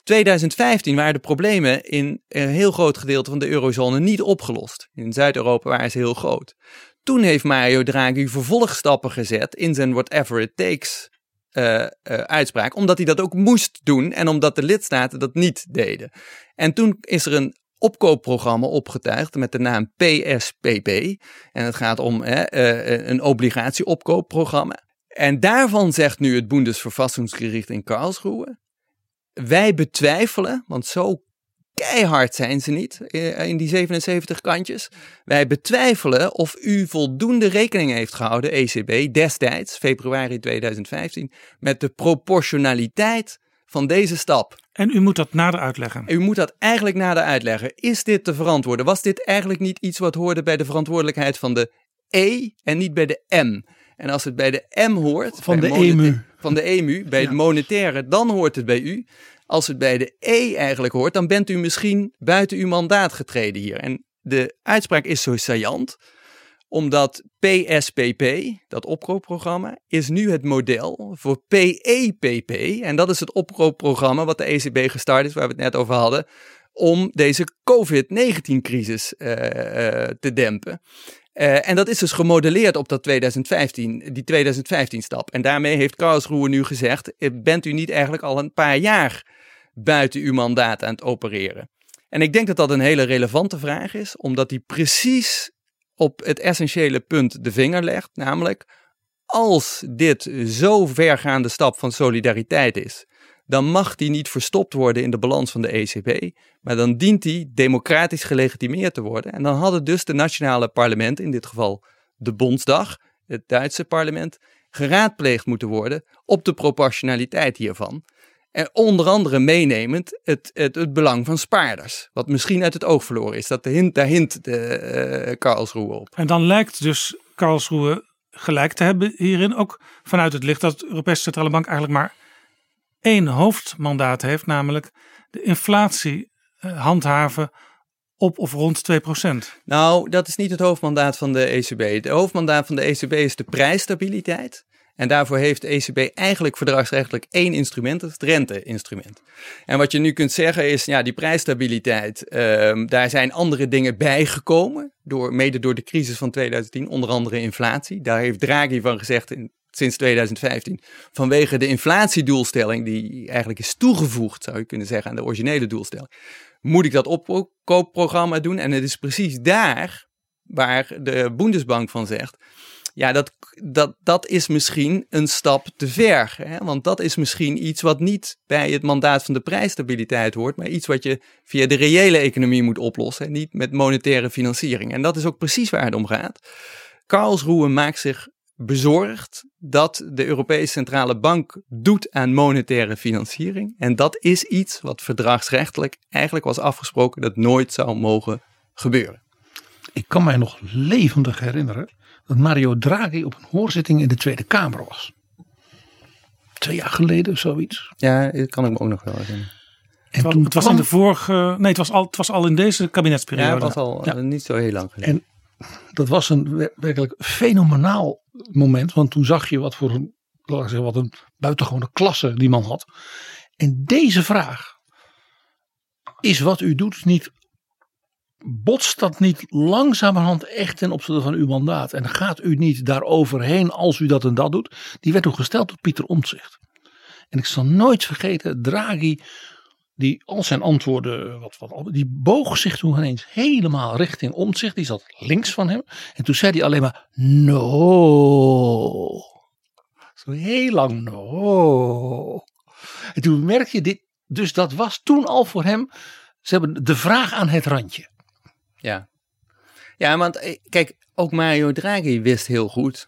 2015 waren de problemen in een heel groot gedeelte van de eurozone niet opgelost. In Zuid-Europa waren ze heel groot. Toen heeft Mario Draghi vervolgstappen gezet in zijn whatever it takes uh, uh, uitspraak, omdat hij dat ook moest doen en omdat de lidstaten dat niet deden. En toen is er een opkoopprogramma opgetuigd met de naam PSPP. En het gaat om hè, uh, een obligatieopkoopprogramma. En daarvan zegt nu het Bundesverfassungsgericht in Karlsruhe. Wij betwijfelen, want zo keihard zijn ze niet eh, in die 77 kantjes. Wij betwijfelen of u voldoende rekening heeft gehouden, ECB, destijds, februari 2015, met de proportionaliteit van deze stap. En u moet dat nader uitleggen. U moet dat eigenlijk nader uitleggen. Is dit te verantwoorden? Was dit eigenlijk niet iets wat hoorde bij de verantwoordelijkheid van de E en niet bij de M? En als het bij de M hoort, van de EMU, van de EMU, bij ja. het monetaire, dan hoort het bij u. Als het bij de E eigenlijk hoort, dan bent u misschien buiten uw mandaat getreden hier. En de uitspraak is zo saillant, omdat PSPP, dat opkoopprogramma, is nu het model voor PEPP. En dat is het opkoopprogramma wat de ECB gestart is, waar we het net over hadden, om deze COVID-19-crisis uh, uh, te dempen. Uh, en dat is dus gemodelleerd op dat 2015, die 2015-stap. En daarmee heeft Karlsruhe nu gezegd: bent u niet eigenlijk al een paar jaar buiten uw mandaat aan het opereren? En ik denk dat dat een hele relevante vraag is, omdat die precies op het essentiële punt de vinger legt, namelijk als dit zo vergaande stap van solidariteit is, dan mag die niet verstopt worden in de balans van de ECB, maar dan dient die democratisch gelegitimeerd te worden. En dan hadden dus de nationale parlementen, in dit geval de Bondsdag, het Duitse parlement, geraadpleegd moeten worden op de proportionaliteit hiervan. En onder andere meenemend het, het, het, belang van spaarders. Wat misschien uit het oog verloren is. Dat de hint, daar hint de, uh, Karlsruhe op. En dan lijkt dus Karlsruhe gelijk te hebben hierin. Ook vanuit het licht dat de Europese Centrale Bank eigenlijk maar één hoofdmandaat heeft. Namelijk de inflatie uh, handhaven op of rond 2%. Nou, dat is niet het hoofdmandaat van de ECB. De hoofdmandaat van de ECB is de prijsstabiliteit. En daarvoor heeft de ECB eigenlijk verdragsrechtelijk één instrument, dat het rente-instrument. En wat je nu kunt zeggen is, ja, die prijsstabiliteit, uh, daar zijn andere dingen bijgekomen, door, mede door de crisis van 2010, onder andere inflatie. Daar heeft Draghi van gezegd in sinds 2015 vanwege de inflatiedoelstelling die eigenlijk is toegevoegd, zou je kunnen zeggen, aan de originele doelstelling. Moet ik dat opkoopprogramma doen? En het is precies daar waar de Bundesbank van zegt, ja, dat, dat, dat is misschien een stap te ver. Hè? Want dat is misschien iets wat niet bij het mandaat van de prijsstabiliteit hoort, maar iets wat je via de reële economie moet oplossen, niet met monetaire financiering. En dat is ook precies waar het om gaat. Karlsruhe maakt zich bezorgd dat de Europese Centrale Bank doet aan monetaire financiering. En dat is iets wat verdragsrechtelijk eigenlijk was afgesproken dat nooit zou mogen gebeuren. Ik kan mij nog levendig herinneren dat Mario Draghi op een hoorzitting in de Tweede Kamer was. Twee jaar geleden of zoiets. Ja, dat kan ik me ook nog wel herinneren. En toen het was in de vorige. Nee, het was al, het was al in deze kabinetsperiode. Ja, het was al ja. niet zo heel lang geleden. En dat was een werkelijk fenomenaal moment. Want toen zag je wat voor een, laat ik zeggen, wat een buitengewone klasse die man had. En deze vraag. Is wat u doet niet botst dat niet langzamerhand echt ten opzichte van uw mandaat? En gaat u niet daaroverheen als u dat en dat doet? Die werd toen gesteld door Pieter Omtzigt. En ik zal nooit vergeten, Draghi, die al zijn antwoorden, wat, wat, die boog zich toen ineens helemaal richting Omtzigt. Die zat links van hem. En toen zei hij alleen maar, no. Zo heel lang, no. En toen merk je dit, dus dat was toen al voor hem, ze hebben de vraag aan het randje. Ja. Ja, want eh, kijk, ook Mario Draghi wist heel goed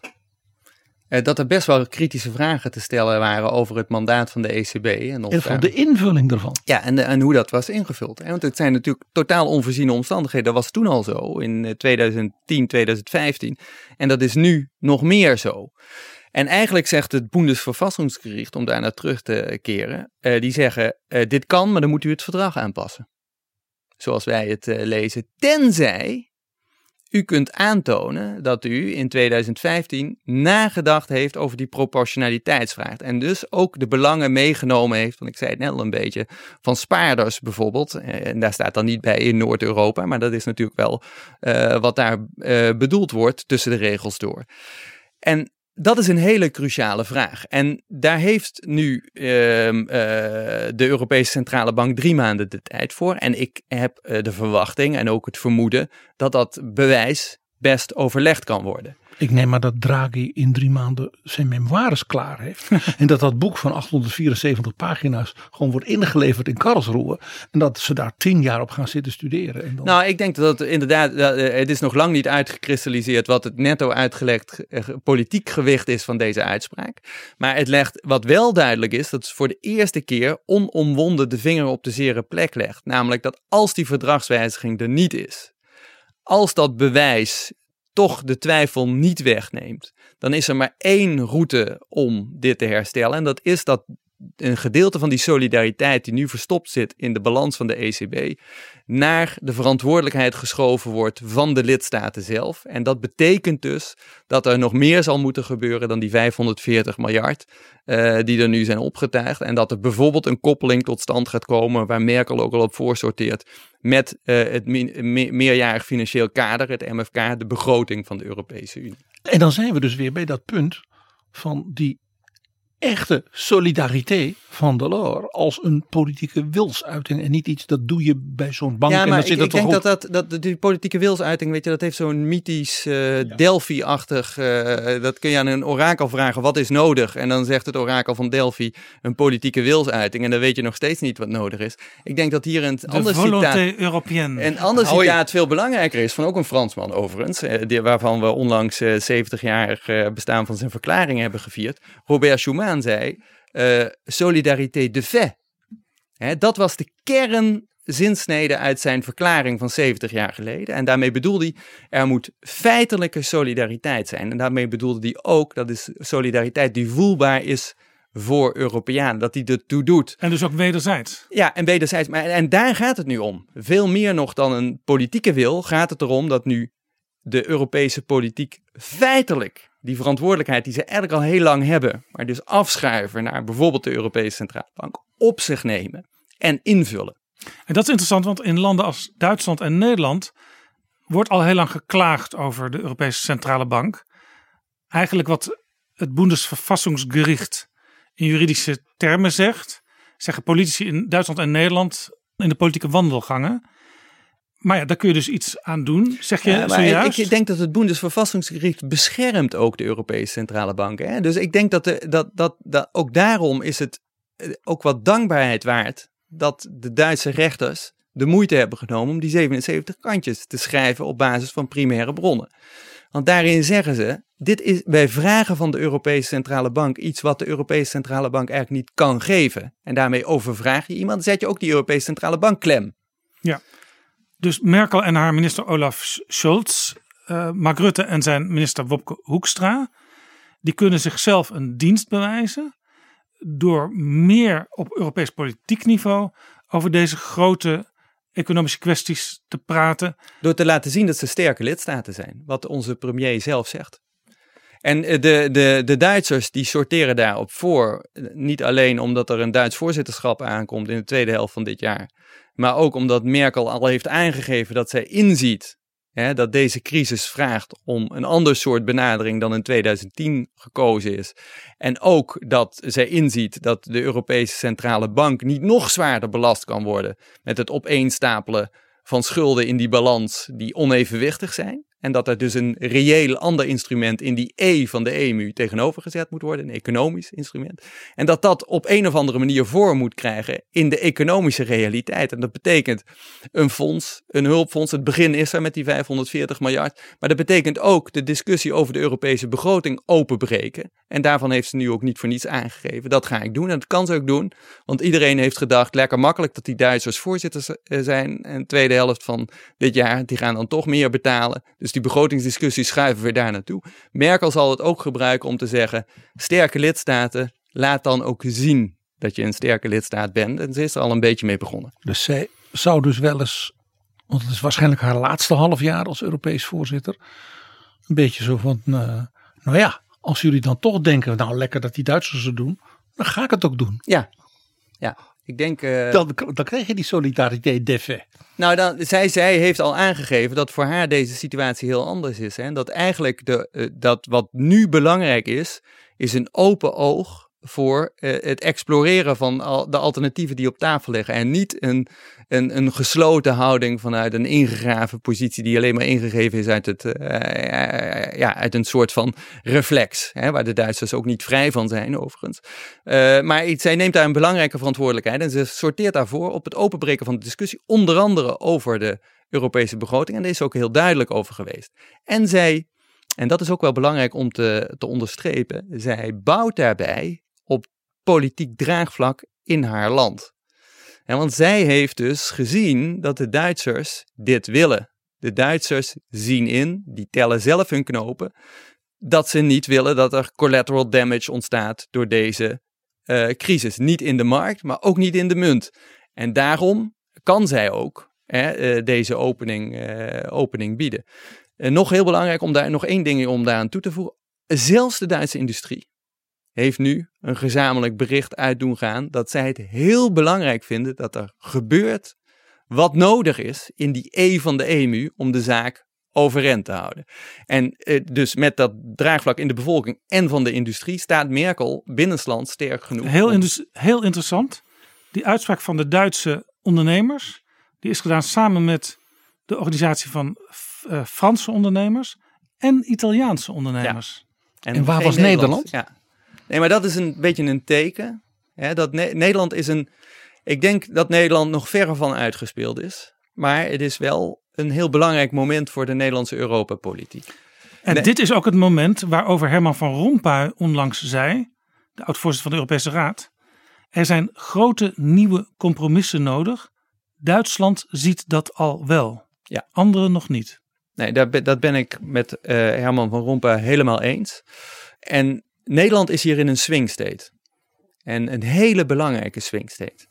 eh, dat er best wel kritische vragen te stellen waren over het mandaat van de ECB. En, of en van de invulling ervan. Ja, en, de, en hoe dat was ingevuld. Want het zijn natuurlijk totaal onvoorziene omstandigheden. Dat was toen al zo, in 2010, eh, 2015. En dat is nu nog meer zo. En eigenlijk zegt het Bundesverfassungsgericht, om daar naar terug te keren, uh, die zeggen, uh, dit kan, maar dan moet u het verdrag aanpassen zoals wij het uh, lezen, tenzij u kunt aantonen dat u in 2015 nagedacht heeft over die proportionaliteitsvraag. En dus ook de belangen meegenomen heeft, want ik zei het net al een beetje, van spaarders bijvoorbeeld. Eh, en daar staat dan niet bij in Noord-Europa, maar dat is natuurlijk wel uh, wat daar bedoeld wordt tussen de regels door. En dat is een hele cruciale vraag. En daar heeft nu uh, uh, de Europese Centrale Bank drie maanden de tijd voor. En ik heb uh, de verwachting en ook het vermoeden dat dat bewijs best overlegd kan worden. Ik neem maar dat Draghi in drie maanden zijn memoires klaar heeft. en dat dat boek van 874 pagina's gewoon wordt ingeleverd in Karlsruhe. En dat ze daar tien jaar op gaan zitten studeren. En dan... Nou, ik denk dat het inderdaad, eh, het is nog lang niet uitgekristalliseerd wat het netto uitgelegd eh, politiek gewicht is van deze uitspraak. Maar het legt, wat wel duidelijk is, dat het voor de eerste keer onomwonden de vinger op de zere plek legt. Namelijk dat als die verdragswijziging er niet is, als dat bewijs toch de twijfel niet wegneemt, dan is er maar één route om dit te herstellen. En dat is dat een gedeelte van die solidariteit die nu verstopt zit in de balans van de ECB, naar de verantwoordelijkheid geschoven wordt van de lidstaten zelf. En dat betekent dus dat er nog meer zal moeten gebeuren dan die 540 miljard uh, die er nu zijn opgetuigd. En dat er bijvoorbeeld een koppeling tot stand gaat komen, waar Merkel ook al op voorsorteert, met uh, het me meerjarig financieel kader, het MFK, de begroting van de Europese Unie. En dan zijn we dus weer bij dat punt van die echte solidariteit van Delors als een politieke wilsuiting en niet iets dat doe je bij zo'n bank. Ja, maar en ik, zit ik denk dat, dat, dat die politieke wilsuiting, weet je, dat heeft zo'n mythisch uh, ja. Delphi-achtig, uh, dat kun je aan een orakel vragen, wat is nodig? En dan zegt het orakel van Delphi een politieke wilsuiting en dan weet je nog steeds niet wat nodig is. Ik denk dat hier een De ander citaat, européenne. een ander citaat veel belangrijker is, van ook een Fransman overigens, uh, die, waarvan we onlangs 70-jarig bestaan van zijn verklaring hebben gevierd. Robert Schuman zei, uh, solidarité de fait. Hè, dat was de kernzinsnede uit zijn verklaring van 70 jaar geleden. En daarmee bedoelde hij, er moet feitelijke solidariteit zijn. En daarmee bedoelde hij ook, dat is solidariteit die voelbaar is voor Europeanen, dat hij ertoe doet. En dus ook wederzijds. Ja, en wederzijds. Maar, en daar gaat het nu om. Veel meer nog dan een politieke wil gaat het erom dat nu de Europese politiek feitelijk die verantwoordelijkheid die ze eigenlijk al heel lang hebben, maar dus afschuiven naar bijvoorbeeld de Europese Centrale Bank, op zich nemen en invullen. En dat is interessant, want in landen als Duitsland en Nederland wordt al heel lang geklaagd over de Europese Centrale Bank. Eigenlijk wat het Bundesverfassungsgericht in juridische termen zegt, zeggen politici in Duitsland en Nederland in de politieke wandelgangen. Maar ja, daar kun je dus iets aan doen, zeg je Ja, zojuist. ik denk dat het Bundesverfassungsgericht beschermt ook de Europese centrale bank. Hè? Dus ik denk dat, de, dat, dat, dat ook daarom is het eh, ook wat dankbaarheid waard dat de Duitse rechters de moeite hebben genomen om die 77 kantjes te schrijven op basis van primaire bronnen. Want daarin zeggen ze, dit is, wij vragen van de Europese Centrale Bank iets wat de Europese Centrale Bank eigenlijk niet kan geven. En daarmee overvraag je iemand, zet je ook die Europese Centrale Bank klem. Dus Merkel en haar minister Olaf Scholz, eh Mark Rutte en zijn minister Wopke Hoekstra, die kunnen zichzelf een dienst bewijzen door meer op Europees politiek niveau over deze grote economische kwesties te praten. Door te laten zien dat ze sterke lidstaten zijn, wat onze premier zelf zegt. En eh, de, de, de Duitsers die sorteren daarop voor, niet alleen omdat er een Duits voorzitterschap aankomt in de tweede helft van dit jaar, maar ook omdat Merkel al heeft aangegeven dat zij inziet hè, dat deze crisis vraagt om een ander soort benadering dan in 2010 gekozen is. En ook dat zij inziet dat de Europese Centrale Bank niet nog zwaarder belast kan worden met het opeenstapelen van schulden in die balans die onevenwichtig zijn. En dat er dus een reëel ander instrument in die E van de EMU tegenover gezet moet worden, een economisch instrument. En dat dat op een of andere manier voor moet krijgen in de economische realiteit. En dat betekent een fonds, een hulpfonds. Het begin is er met die 540 miljard. Maar dat betekent ook de discussie over de Europese begroting openbreken. En daarvan heeft ze nu ook niet voor niets aangegeven. Dat ga ik doen en dat kan ze ook doen. Want iedereen heeft gedacht, lekker makkelijk dat die Duitsers voorzitters eh, zijn. En de tweede helft van dit jaar, die gaan dan toch meer betalen. Dus die begrotingsdiscussies schuiven weer daar naartoe. Merkel zal het ook gebruiken om te zeggen, sterke lidstaten, laat dan ook zien dat je een sterke lidstaat bent. En ze is er al een beetje mee begonnen. Dus zij zou dus wel eens, want het is waarschijnlijk haar laatste half jaar als Europees voorzitter. Een beetje zo van, eh, nou ja, als jullie dan toch denken, nou lekker dat die Duitsers het doen, dan ga ik het ook doen. Ja, ja. Ik denk. eh, Dan, dan krijg je die solidariteit d'effet. Nou, dan, zij, zij heeft al aangegeven dat voor haar deze situatie heel anders is. Hè? En dat eigenlijk de, eh, dat wat nu belangrijk is, is een open oog voor eh, het exploreren van de alternatieven die op tafel liggen. En niet een, een, een gesloten houding vanuit een ingegraven positie die alleen maar ingegeven is uit, het, eh, ja, uit een soort van reflex. Hè? Waar de Duitsers ook niet vrij van zijn overigens. Eh, maar zij neemt daar een belangrijke verantwoordelijkheid. En ze sorteert daarvoor op het openbreken van de discussie. Onder andere over de Europese begroting. En daar is ook heel duidelijk over geweest. En zij, en dat is ook wel belangrijk om te, te onderstrepen. Zij bouwt daarbij politiek draagvlak in haar land. En want zij heeft dus gezien dat de Duitsers dit willen. De Duitsers zien in, die tellen zelf hun knopen, dat ze niet willen dat er collateral damage ontstaat door deze eh, crisis. Niet in de markt, maar ook niet in de munt. En daarom kan zij ook hè, eh, deze opening, eh, opening bieden. En nog heel belangrijk om daar nog één ding om daaraan toe te voegen. Zelfs de Duitse industrie heeft nu een gezamenlijk bericht uit doen gaan dat zij het heel belangrijk vinden dat er gebeurt wat nodig is in die E van de EMU om de zaak overeind te houden. En eh, dus met dat draagvlak in de bevolking en van de industrie staat Merkel binnenland sterk genoeg. Heel, om- heel interessant. Die uitspraak van de Duitse ondernemers, die is gedaan samen met de organisatie van eh, Franse ondernemers en Italiaanse ondernemers. En waar was Nederland? Ja. Nee, maar dat is een beetje een teken. Hè, dat Ne- Nederland is een. Ik denk dat Nederland nog verre van uitgespeeld is. Maar het is wel een heel belangrijk moment voor de Nederlandse Europapolitiek. En Nee. dit is ook het moment waarover Herman van Rompuy onlangs zei, de oud-voorzitter van de Europese Raad. Er zijn grote nieuwe compromissen nodig. Duitsland ziet dat al wel. Ja. Anderen nog niet. Nee, dat ben ik met eh, Herman van Rompuy helemaal eens. En Nederland is hier in een swing state. En een hele belangrijke swing state.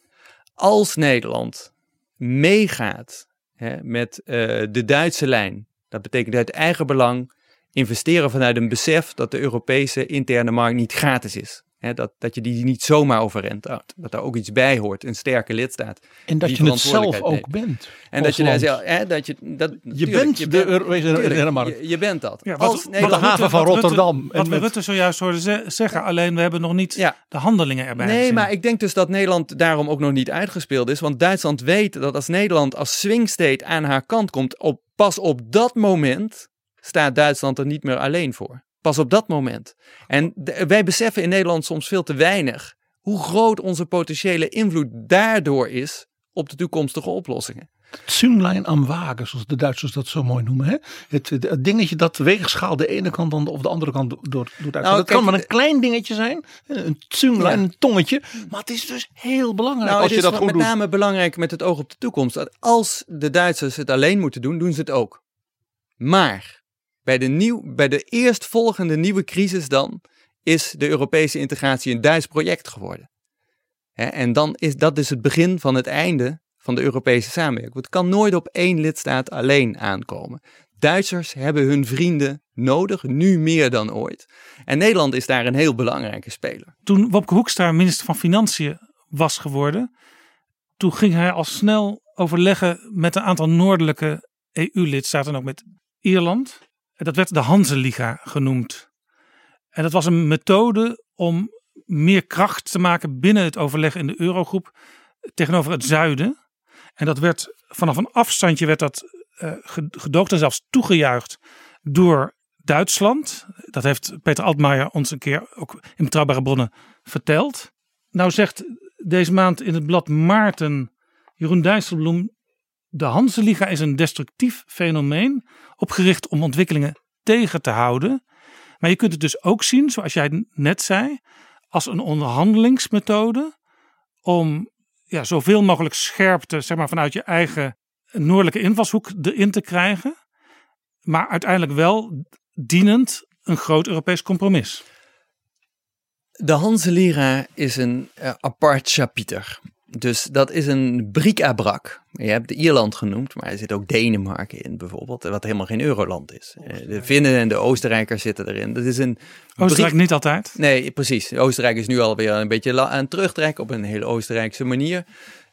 Als Nederland meegaat hè, met eh, de Duitse lijn, dat betekent uit eigen belang investeren vanuit een besef dat de Europese interne markt niet gratis is. Hè, dat, dat je die niet zomaar overrent houdt. Dat daar ook iets bij hoort, een sterke lidstaat. En dat die je het zelf verantwoordelijkheid ook bent. En dat je daar zelf, hè, dat je, dat, Je tuurlijk, bent de Europese markt. Je, je bent dat. Ja, Als wat, de haven van Rotterdam Rutte, en wat we met- Rutte zojuist hoorden ze- zeggen, alleen we hebben nog niet Ja. de handelingen erbij Nee, gezien. maar ik denk dus dat Nederland daarom ook nog niet uitgespeeld is. Want Duitsland weet dat als Nederland als swing state aan haar kant komt, op, pas op dat moment staat Duitsland er niet meer alleen voor. Pas op dat moment. En de- wij beseffen in Nederland soms veel te weinig hoe groot onze potentiële invloed daardoor is op de toekomstige oplossingen. Zünglein am Wagen, zoals de Duitsers dat zo mooi noemen. Hè? Het, het, het dingetje dat de weegschaal de ene kant dan of de andere kant door, door Duitsland. Nou, dat kijk, kan maar een klein dingetje zijn, een Zünglein, Ja. een tongetje. Maar het is dus heel belangrijk Nou, als het je is dat goed met doet. name belangrijk met het oog op de toekomst. Dat als de Duitsers het alleen moeten doen, doen ze het ook. Maar bij de, nieuw, bij de eerstvolgende nieuwe crisis dan is de Europese integratie een Duits project geworden. En dan is dat dus het begin van het einde van de Europese samenwerking. Het kan nooit op één lidstaat alleen aankomen. Duitsers hebben hun vrienden nodig, nu meer dan ooit. En Nederland is daar een heel belangrijke speler. Toen Wopke Hoekstra minister van Financiën was geworden, toen ging hij al snel overleggen met een aantal noordelijke EU-lidstaten en ook met Ierland. Dat werd de Hanse-liga genoemd. En dat was een methode om meer kracht te maken binnen het overleg in de eurogroep tegenover het zuiden. En dat werd vanaf een afstandje werd dat eh, ge- gedoogd en zelfs toegejuicht door Duitsland. Dat heeft Peter Altmaier ons een keer ook in betrouwbare bronnen verteld. Nou zegt deze maand in het blad Maarten Jeroen Dijsselbloem... de Hanseliga is een destructief fenomeen... opgericht om ontwikkelingen tegen te houden. Maar je kunt het dus ook zien, zoals jij net zei... als een onderhandelingsmethode... om ja, zoveel mogelijk scherpte zeg maar, vanuit je eigen noordelijke invalshoek erin te krijgen. Maar uiteindelijk wel dienend een groot Europees compromis. De Hanse-lira is een eh, apart chapiter. Dus dat is een bric-à-brac. Je hebt Ierland genoemd, maar er zit ook Denemarken in bijvoorbeeld, wat helemaal geen euroland is. Eh, De Finnen en de Oostenrijkers zitten erin. Dat is een Oostenrijk niet altijd. Nee, precies. Oostenrijk is nu alweer een beetje aan het terugtrekken op een hele Oostenrijkse manier.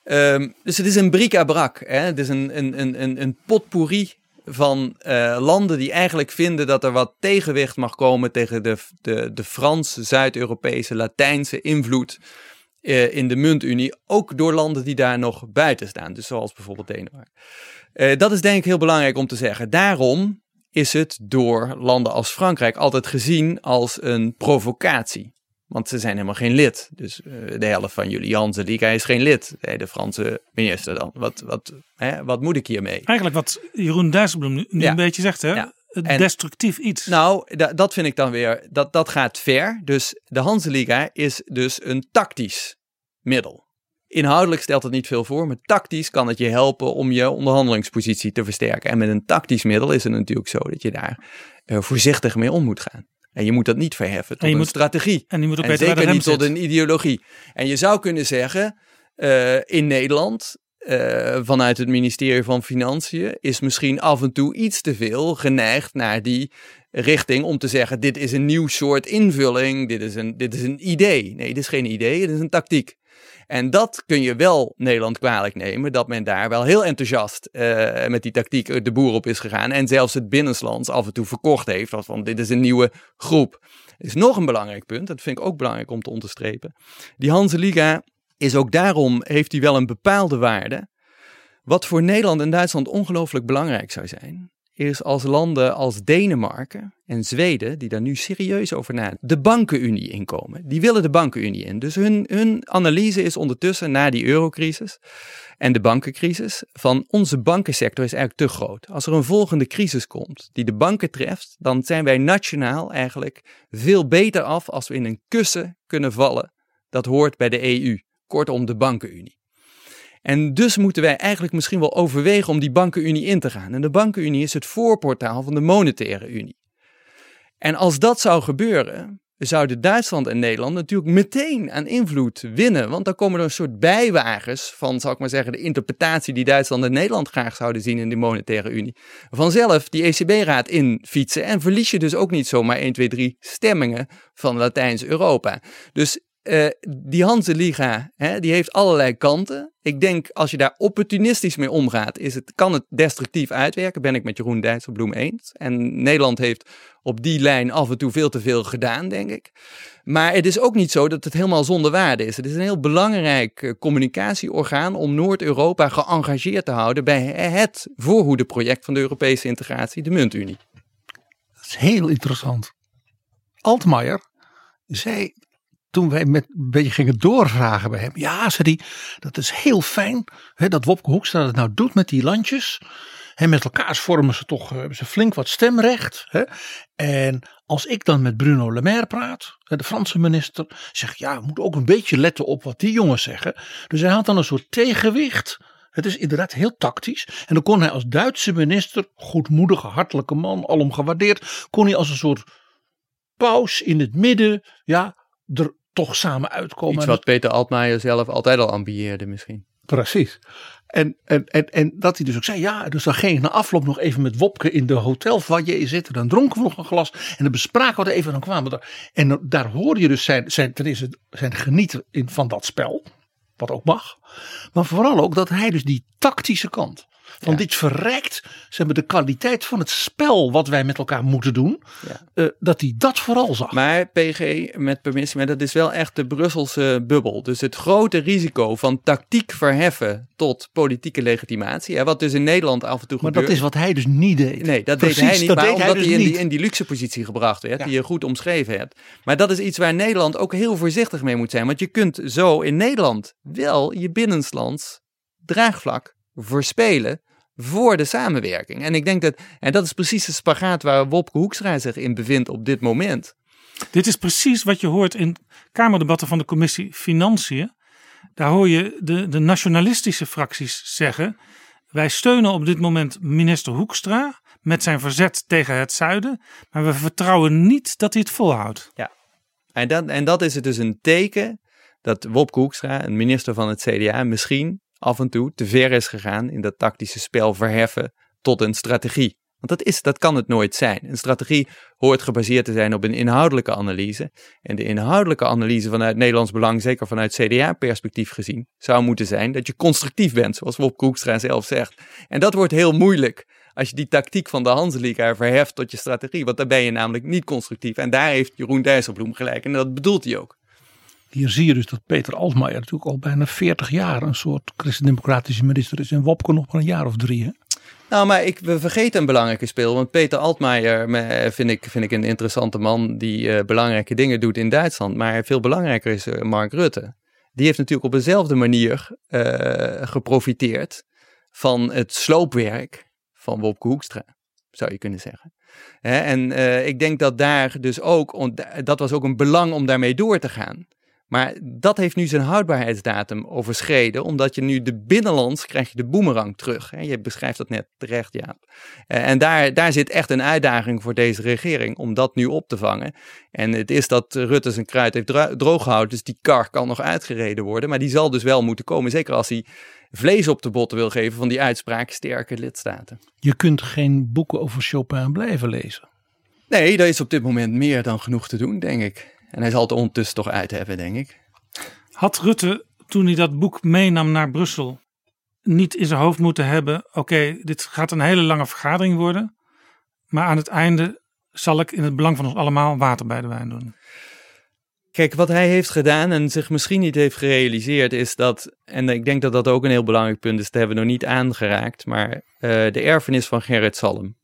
Ehm, dus het is een bric-à-brac. Het is een, een, een, een, een potpourri van eh, landen die eigenlijk vinden dat er wat tegenwicht mag komen tegen de, de, de Franse, Zuid-Europese, Latijnse invloed eh, in de muntunie. Ook door landen die daar nog buiten staan. Dus zoals bijvoorbeeld Denemarken. Eh, dat is denk ik heel belangrijk om te zeggen. Daarom is het door landen als Frankrijk altijd gezien als een provocatie. Want ze zijn helemaal geen lid. Dus eh, de helft van jullie Jansen Liga is geen lid. Nee, de Franse minister dan. Wat, wat, hè, wat moet ik hiermee? Eigenlijk wat Jeroen Dijsselbloem nu, nu Ja. een beetje zegt. Hè? Ja. Het En- destructief iets. Nou, da- dat vind ik dan weer, dat, dat gaat ver. Dus de Hanseliga is dus een tactisch middel. Inhoudelijk stelt het niet veel voor, maar tactisch kan het je helpen om je onderhandelingspositie te versterken. En met een tactisch middel is het natuurlijk zo dat je daar eh, voorzichtig mee om moet gaan. En je moet dat niet verheffen tot je een moet- strategie. en die moet ook En zeker niet tot een ideologie. En je zou kunnen zeggen, eh, in Nederland, eh, vanuit het ministerie van Financiën, is misschien af en toe iets te veel geneigd naar die richting om te zeggen, dit is een nieuw soort invulling, dit is een, dit is een idee. Nee, dit is geen idee, dit is een tactiek. En dat kun je wel Nederland kwalijk nemen, dat men daar wel heel enthousiast eh, met die tactiek de boer op is gegaan. En zelfs het binnenlands af en toe verkocht heeft, als van dit is een nieuwe groep. Is nog een belangrijk punt, dat vind ik ook belangrijk om te onderstrepen. Die Hanse Liga is ook daarom, heeft die wel een bepaalde waarde. Wat voor Nederland en Duitsland ongelooflijk belangrijk zou zijn, is als landen als Denemarken en Zweden, die daar nu serieus over nadenken, de bankenunie inkomen. Die willen de bankenunie in. Dus hun, hun analyse is ondertussen na die eurocrisis en de bankencrisis van onze bankensector is eigenlijk te groot. Als er een volgende crisis komt die de banken treft, dan zijn wij nationaal eigenlijk veel beter af als we in een kussen kunnen vallen. Dat hoort bij de EU, kortom de bankenunie. En dus moeten wij eigenlijk misschien wel overwegen om die bankenunie in te gaan. En de bankenunie is het voorportaal van de monetaire unie. En als dat zou gebeuren, zouden Duitsland en Nederland natuurlijk meteen aan invloed winnen. Want dan komen er een soort bijwagens van, zal ik maar zeggen, de interpretatie die Duitsland en Nederland graag zouden zien in de monetaire unie. Vanzelf die ECB-raad infietsen en verlies je dus ook niet zomaar 1, 2, 3 stemmingen van Latijns-Europa. Dus uh, die Hanse-liga, die heeft allerlei kanten. Ik denk, als je daar opportunistisch mee omgaat, is het, kan het destructief uitwerken. Ben ik met Jeroen Dijsselbloem eens. En Nederland heeft op die lijn af en toe veel te veel gedaan, denk ik. Maar het is ook niet zo dat het helemaal zonder waarde is. Het is een heel belangrijk eh, communicatieorgaan om Noord-Europa geëngageerd te houden bij het voorhoedeproject van de Europese integratie, de muntunie. Dat is heel interessant. Altmaier zei toen wij met een beetje gingen doorvragen bij hem. Ja, zei hij, dat is heel fijn hè, dat Wopke Hoekstra het nou doet met die landjes. En met elkaar vormen ze toch hebben ze flink wat stemrecht. Hè? En als ik dan met Bruno Le Maire praat, de Franse minister, zeg ja, we moeten ook een beetje letten op wat die jongens zeggen. Dus hij had dan een soort tegenwicht. Het is inderdaad heel tactisch. En dan kon hij als Duitse minister, goedmoedige, hartelijke man, alom gewaardeerd, kon hij als een soort paus in het midden, ja, er toch samen uitkomen. Iets wat Peter Altmaier zelf altijd al ambieerde misschien. Precies. En, en, en, en dat hij dus ook zei, ja, dus dan ging ik na afloop nog even met Wopke in de hotelfoyer zitten. Dan dronken we nog een glas en dan bespraken we het even. Dan kwamen we daar. En daar hoor je dus zijn, zijn, ten eerste zijn genieten in, van dat spel. Wat ook mag. Maar vooral ook dat hij dus die tactische kant van dit verrijkt zeg maar, de kwaliteit van het spel wat wij met elkaar moeten doen. Ja. Uh, dat hij dat vooral zag. Maar PG, met permissie, maar dat is wel echt de Brusselse bubbel. Dus het grote risico van tactiek verheffen tot politieke legitimatie. Hè, wat dus in Nederland af en toe maar gebeurt. dat is wat hij dus niet deed. Nee, dat Precies, deed hij niet. Dat maar omdat hij, dus hij in, die, in, die, luxe positie gebracht werd, die je goed omschreven hebt. Maar dat is iets waar Nederland ook heel voorzichtig mee moet zijn. Want je kunt zo in Nederland wel je binnenlands draagvlak verspelen voor de samenwerking. En ik denk dat, en dat is precies de spagaat waar Wopke Hoekstra zich in bevindt op dit moment. Dit is precies wat je hoort in Kamerdebatten van de commissie Financiën. Daar hoor je de, de nationalistische fracties zeggen: wij steunen op dit moment minister Hoekstra met zijn verzet tegen het zuiden, maar we vertrouwen niet dat hij het volhoudt. Ja, en dat, en dat is het dus een teken dat Wopke Hoekstra, een minister van het CDA, misschien af en toe te ver is gegaan in dat tactische spel verheffen tot een strategie. Want dat, is, dat kan het nooit zijn. Een strategie hoort gebaseerd te zijn op een inhoudelijke analyse. En de inhoudelijke analyse vanuit Nederlands Belang, zeker vanuit CDA-perspectief gezien, zou moeten zijn dat je constructief bent, zoals Wop Koekstra zelf zegt. En dat wordt heel moeilijk als je die tactiek van de Hanseliga verheft tot je strategie. Want dan ben je namelijk niet constructief. En daar heeft Jeroen Dijsselbloem gelijk. En dat bedoelt hij ook. Hier zie je dus dat Peter Altmaier natuurlijk al bijna 40 jaar een soort christendemocratische minister is. En Wopke nog maar een jaar of drie. Hè? Nou, maar ik, we vergeten een belangrijke speel. Want Peter Altmaier vind ik, vind ik een interessante man die uh, belangrijke dingen doet in Duitsland. Maar veel belangrijker is uh, Mark Rutte. Die heeft natuurlijk op dezelfde manier uh, geprofiteerd van het sloopwerk van Wopke Hoekstra, zou je kunnen zeggen. Hè? En ik denk dat daar dus ook, dat was ook een belang om daarmee door te gaan. Maar dat heeft nu zijn houdbaarheidsdatum overschreden, omdat je nu de binnenlands krijg je de boemerang terug. Je beschrijft dat net terecht, Jaap. Eh, en daar, daar zit echt een uitdaging voor deze regering om dat nu op te vangen. En het is dat Rutte zijn kruid heeft droog gehouden, dus die kar kan nog uitgereden worden. Maar die zal dus wel moeten komen, zeker als hij vlees op de botten wil geven van die uitspraak sterke lidstaten. Je kunt geen boeken over Chopin blijven lezen. Nee, daar is op dit moment meer dan genoeg te doen, denk ik. En hij zal het ondertussen toch uit hebben, denk ik. Had Rutte, toen hij dat boek meenam naar Brussel, niet in zijn hoofd moeten hebben: oké, dit gaat een hele lange vergadering worden. Maar aan het einde zal ik in het belang van ons allemaal water bij de wijn doen. Kijk, wat hij heeft gedaan en zich misschien niet heeft gerealiseerd, is dat, en ik denk dat dat ook een heel belangrijk punt is, dat hebben we nog niet aangeraakt, maar uh, de erfenis van Gerrit Salm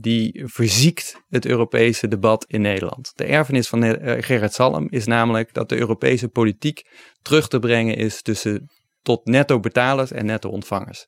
die verziekt het Europese debat in Nederland. De erfenis van eh, Gerrit Salm is namelijk dat de Europese politiek terug te brengen is tussen tot netto betalers en netto ontvangers.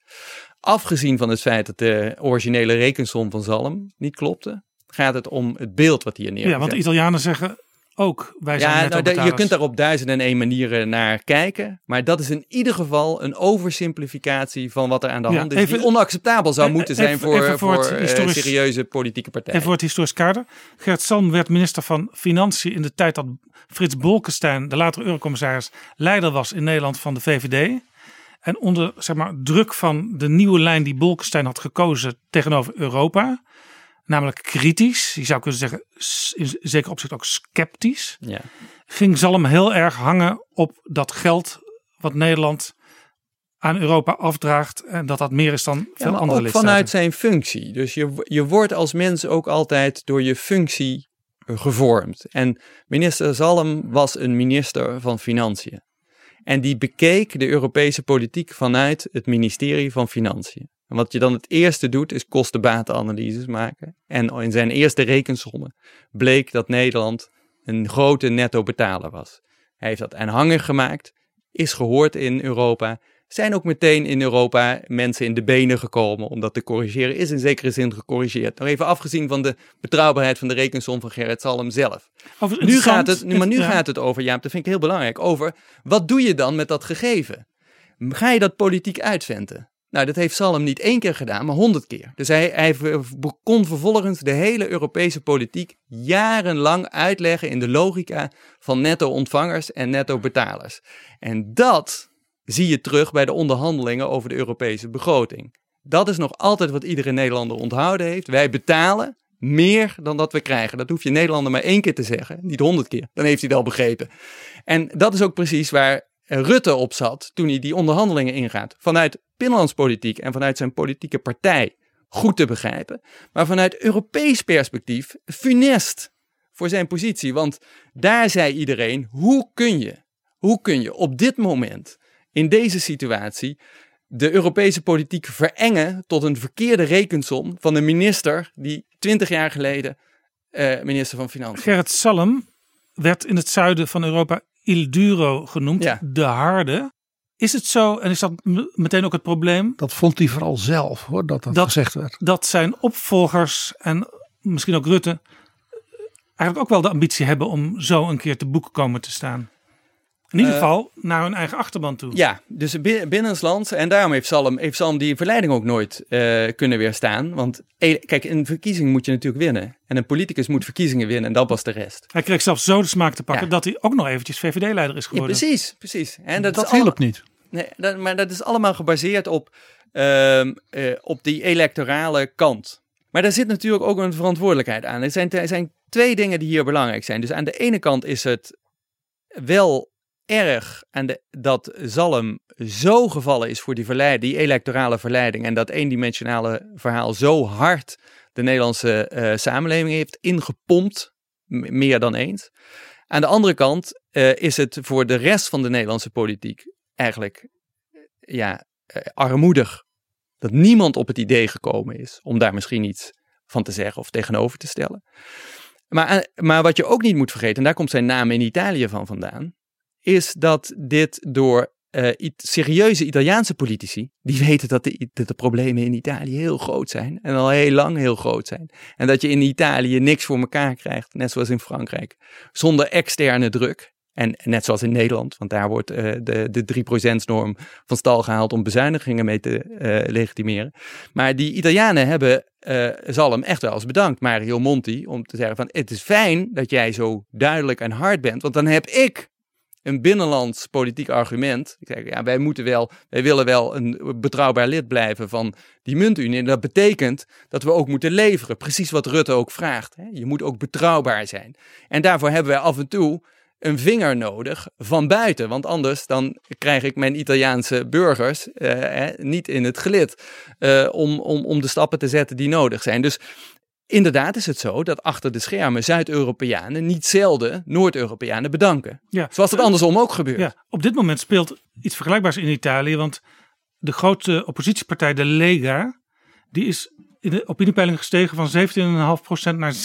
Afgezien van het feit dat de originele rekensom van Salm niet klopte, gaat het om het beeld wat hier neergezet. Ja, want de Italianen zeggen ook. Wij zijn Ja, nou, je kunt daar op duizend en één manieren naar kijken. Maar dat is in ieder geval een oversimplificatie van wat er aan de Ja, hand is. even- die onacceptabel zou Eh, moeten even- zijn voor, even voor eh, serieuze politieke partijen. En voor het historisch kader. Gert Salm werd minister van Financiën in de tijd dat Frits Bolkestein, de latere eurocommissaris, leider was in Nederland van de VVD. En onder zeg maar, druk van de nieuwe lijn die Bolkestein had gekozen tegenover Europa, namelijk kritisch, je zou kunnen zeggen in zeker opzicht ook sceptisch, Ja. ging Zalm heel erg hangen op dat geld wat Nederland aan Europa afdraagt en dat dat meer is dan veel Ja, andere lidstaten. vanuit zijn functie. Dus je, je wordt als mens ook altijd door je functie gevormd. En minister Zalm was een minister van Financiën. En die bekeek de Europese politiek vanuit het ministerie van Financiën. En wat je dan het eerste doet, is kosten-batenanalyses maken. En in zijn eerste rekensommen bleek dat Nederland een grote netto-betaler was. Hij heeft dat aanhanger gemaakt, is gehoord in Europa. Zijn ook meteen in Europa mensen in de benen gekomen om dat te corrigeren. Is in zekere zin gecorrigeerd. Nog even afgezien van de betrouwbaarheid van de rekensom van Gerrit Salm zelf. Nu gaat het, nu- maar nu ja. gaat het over, Jaap, dat vind ik heel belangrijk, over wat doe je dan met dat gegeven? Ga je dat politiek uitventen? Nou, dat heeft Salm niet één keer gedaan, maar honderd keer. Dus hij, hij kon vervolgens de hele Europese politiek jarenlang uitleggen in de logica van netto-ontvangers en netto-betalers. En dat zie je terug bij de onderhandelingen over de Europese begroting. Dat is nog altijd wat iedere Nederlander onthouden heeft. Wij betalen meer dan dat we krijgen. Dat hoef je Nederlander maar één keer te zeggen, niet honderd keer. Dan heeft hij het al begrepen. En dat is ook precies waar Rutte op zat toen hij die onderhandelingen ingaat. Vanuit binnenlandspolitiek en vanuit zijn politieke partij goed te begrijpen. Maar vanuit Europees perspectief funest voor zijn positie. Want daar zei iedereen, hoe kun je, hoe kun je op dit moment, in deze situatie, de Europese politiek verengen tot een verkeerde rekensom van een minister die twintig jaar geleden eh, minister van Financiën Gerrit Salm werd in het zuiden van Europa Il Duro genoemd, Ja. de harde. Is het zo, en is dat meteen ook het probleem, Dat vond hij vooral zelf hoor, dat dat, Dat- gezegd werd. dat zijn opvolgers en misschien ook Rutte eigenlijk ook wel de ambitie hebben om zo een keer te boek komen te staan? In ieder Eh, geval naar hun eigen achterban toe. Ja, dus bi- binnenlands. En daarom heeft Salm, heeft Salm die verleiding ook nooit eh, kunnen weerstaan. Want eh, kijk, een verkiezing moet je natuurlijk winnen. En een politicus moet verkiezingen winnen en dat was de rest. Hij kreeg zelfs zo de smaak te pakken Ja. dat hij ook nog eventjes VVD-leider is Ja, geworden. precies, precies. En dat, Dat, hielp niet. Nee, dat, maar dat is allemaal gebaseerd op, ehm, eh, op die electorale kant. Maar daar zit natuurlijk ook een verantwoordelijkheid aan. Er zijn, er zijn twee dingen die hier belangrijk zijn. Dus aan de ene kant is het wel erg de, dat Zalm zo gevallen is voor die, verleiding, die electorale verleiding. En dat eendimensionale verhaal zo hard de Nederlandse eh, samenleving heeft ingepompt. Meer dan eens. Aan de andere kant eh, is het voor de rest van de Nederlandse politiek eigenlijk eh, ja, armoedig. Dat niemand op het idee gekomen is om daar misschien iets van te zeggen of tegenover te stellen. Maar, maar wat je ook niet moet vergeten, en daar komt zijn naam in Italië van vandaan, is dat dit door eh, serieuze Italiaanse politici, die weten dat de, problemen in Italië heel groot zijn en al heel lang heel groot zijn. En dat je in Italië niks voor elkaar krijgt, net zoals in Frankrijk, zonder externe druk. En net zoals in Nederland, want daar wordt eh, de, de 3%-norm van stal gehaald om bezuinigingen mee te eh, legitimeren. Maar die Italianen hebben Zalm echt wel eens bedankt, Mario Monti, om te zeggen van het is fijn dat jij zo duidelijk en hard bent, want dan heb ik een binnenlands politiek argument. Ik zeg, ja, wij moeten wel, wij willen wel een betrouwbaar lid blijven van die muntunie. En dat betekent dat we ook moeten leveren. Precies wat Rutte ook vraagt. Hè? Je moet ook betrouwbaar zijn. En daarvoor hebben wij af en toe een vinger nodig van buiten. Want anders dan krijg ik mijn Italiaanse burgers eh, niet in het gelid eh, om, om, om de stappen te zetten die nodig zijn. Dus inderdaad is het zo dat achter de schermen Zuid-Europeanen niet zelden Noord-Europeanen bedanken. Ja. Zoals het andersom ook gebeurt. Ja, op dit moment speelt iets vergelijkbaars in Italië. Want de grote oppositiepartij, de Lega, die is in de opiniepeiling gestegen van 17,5% naar 26,5%.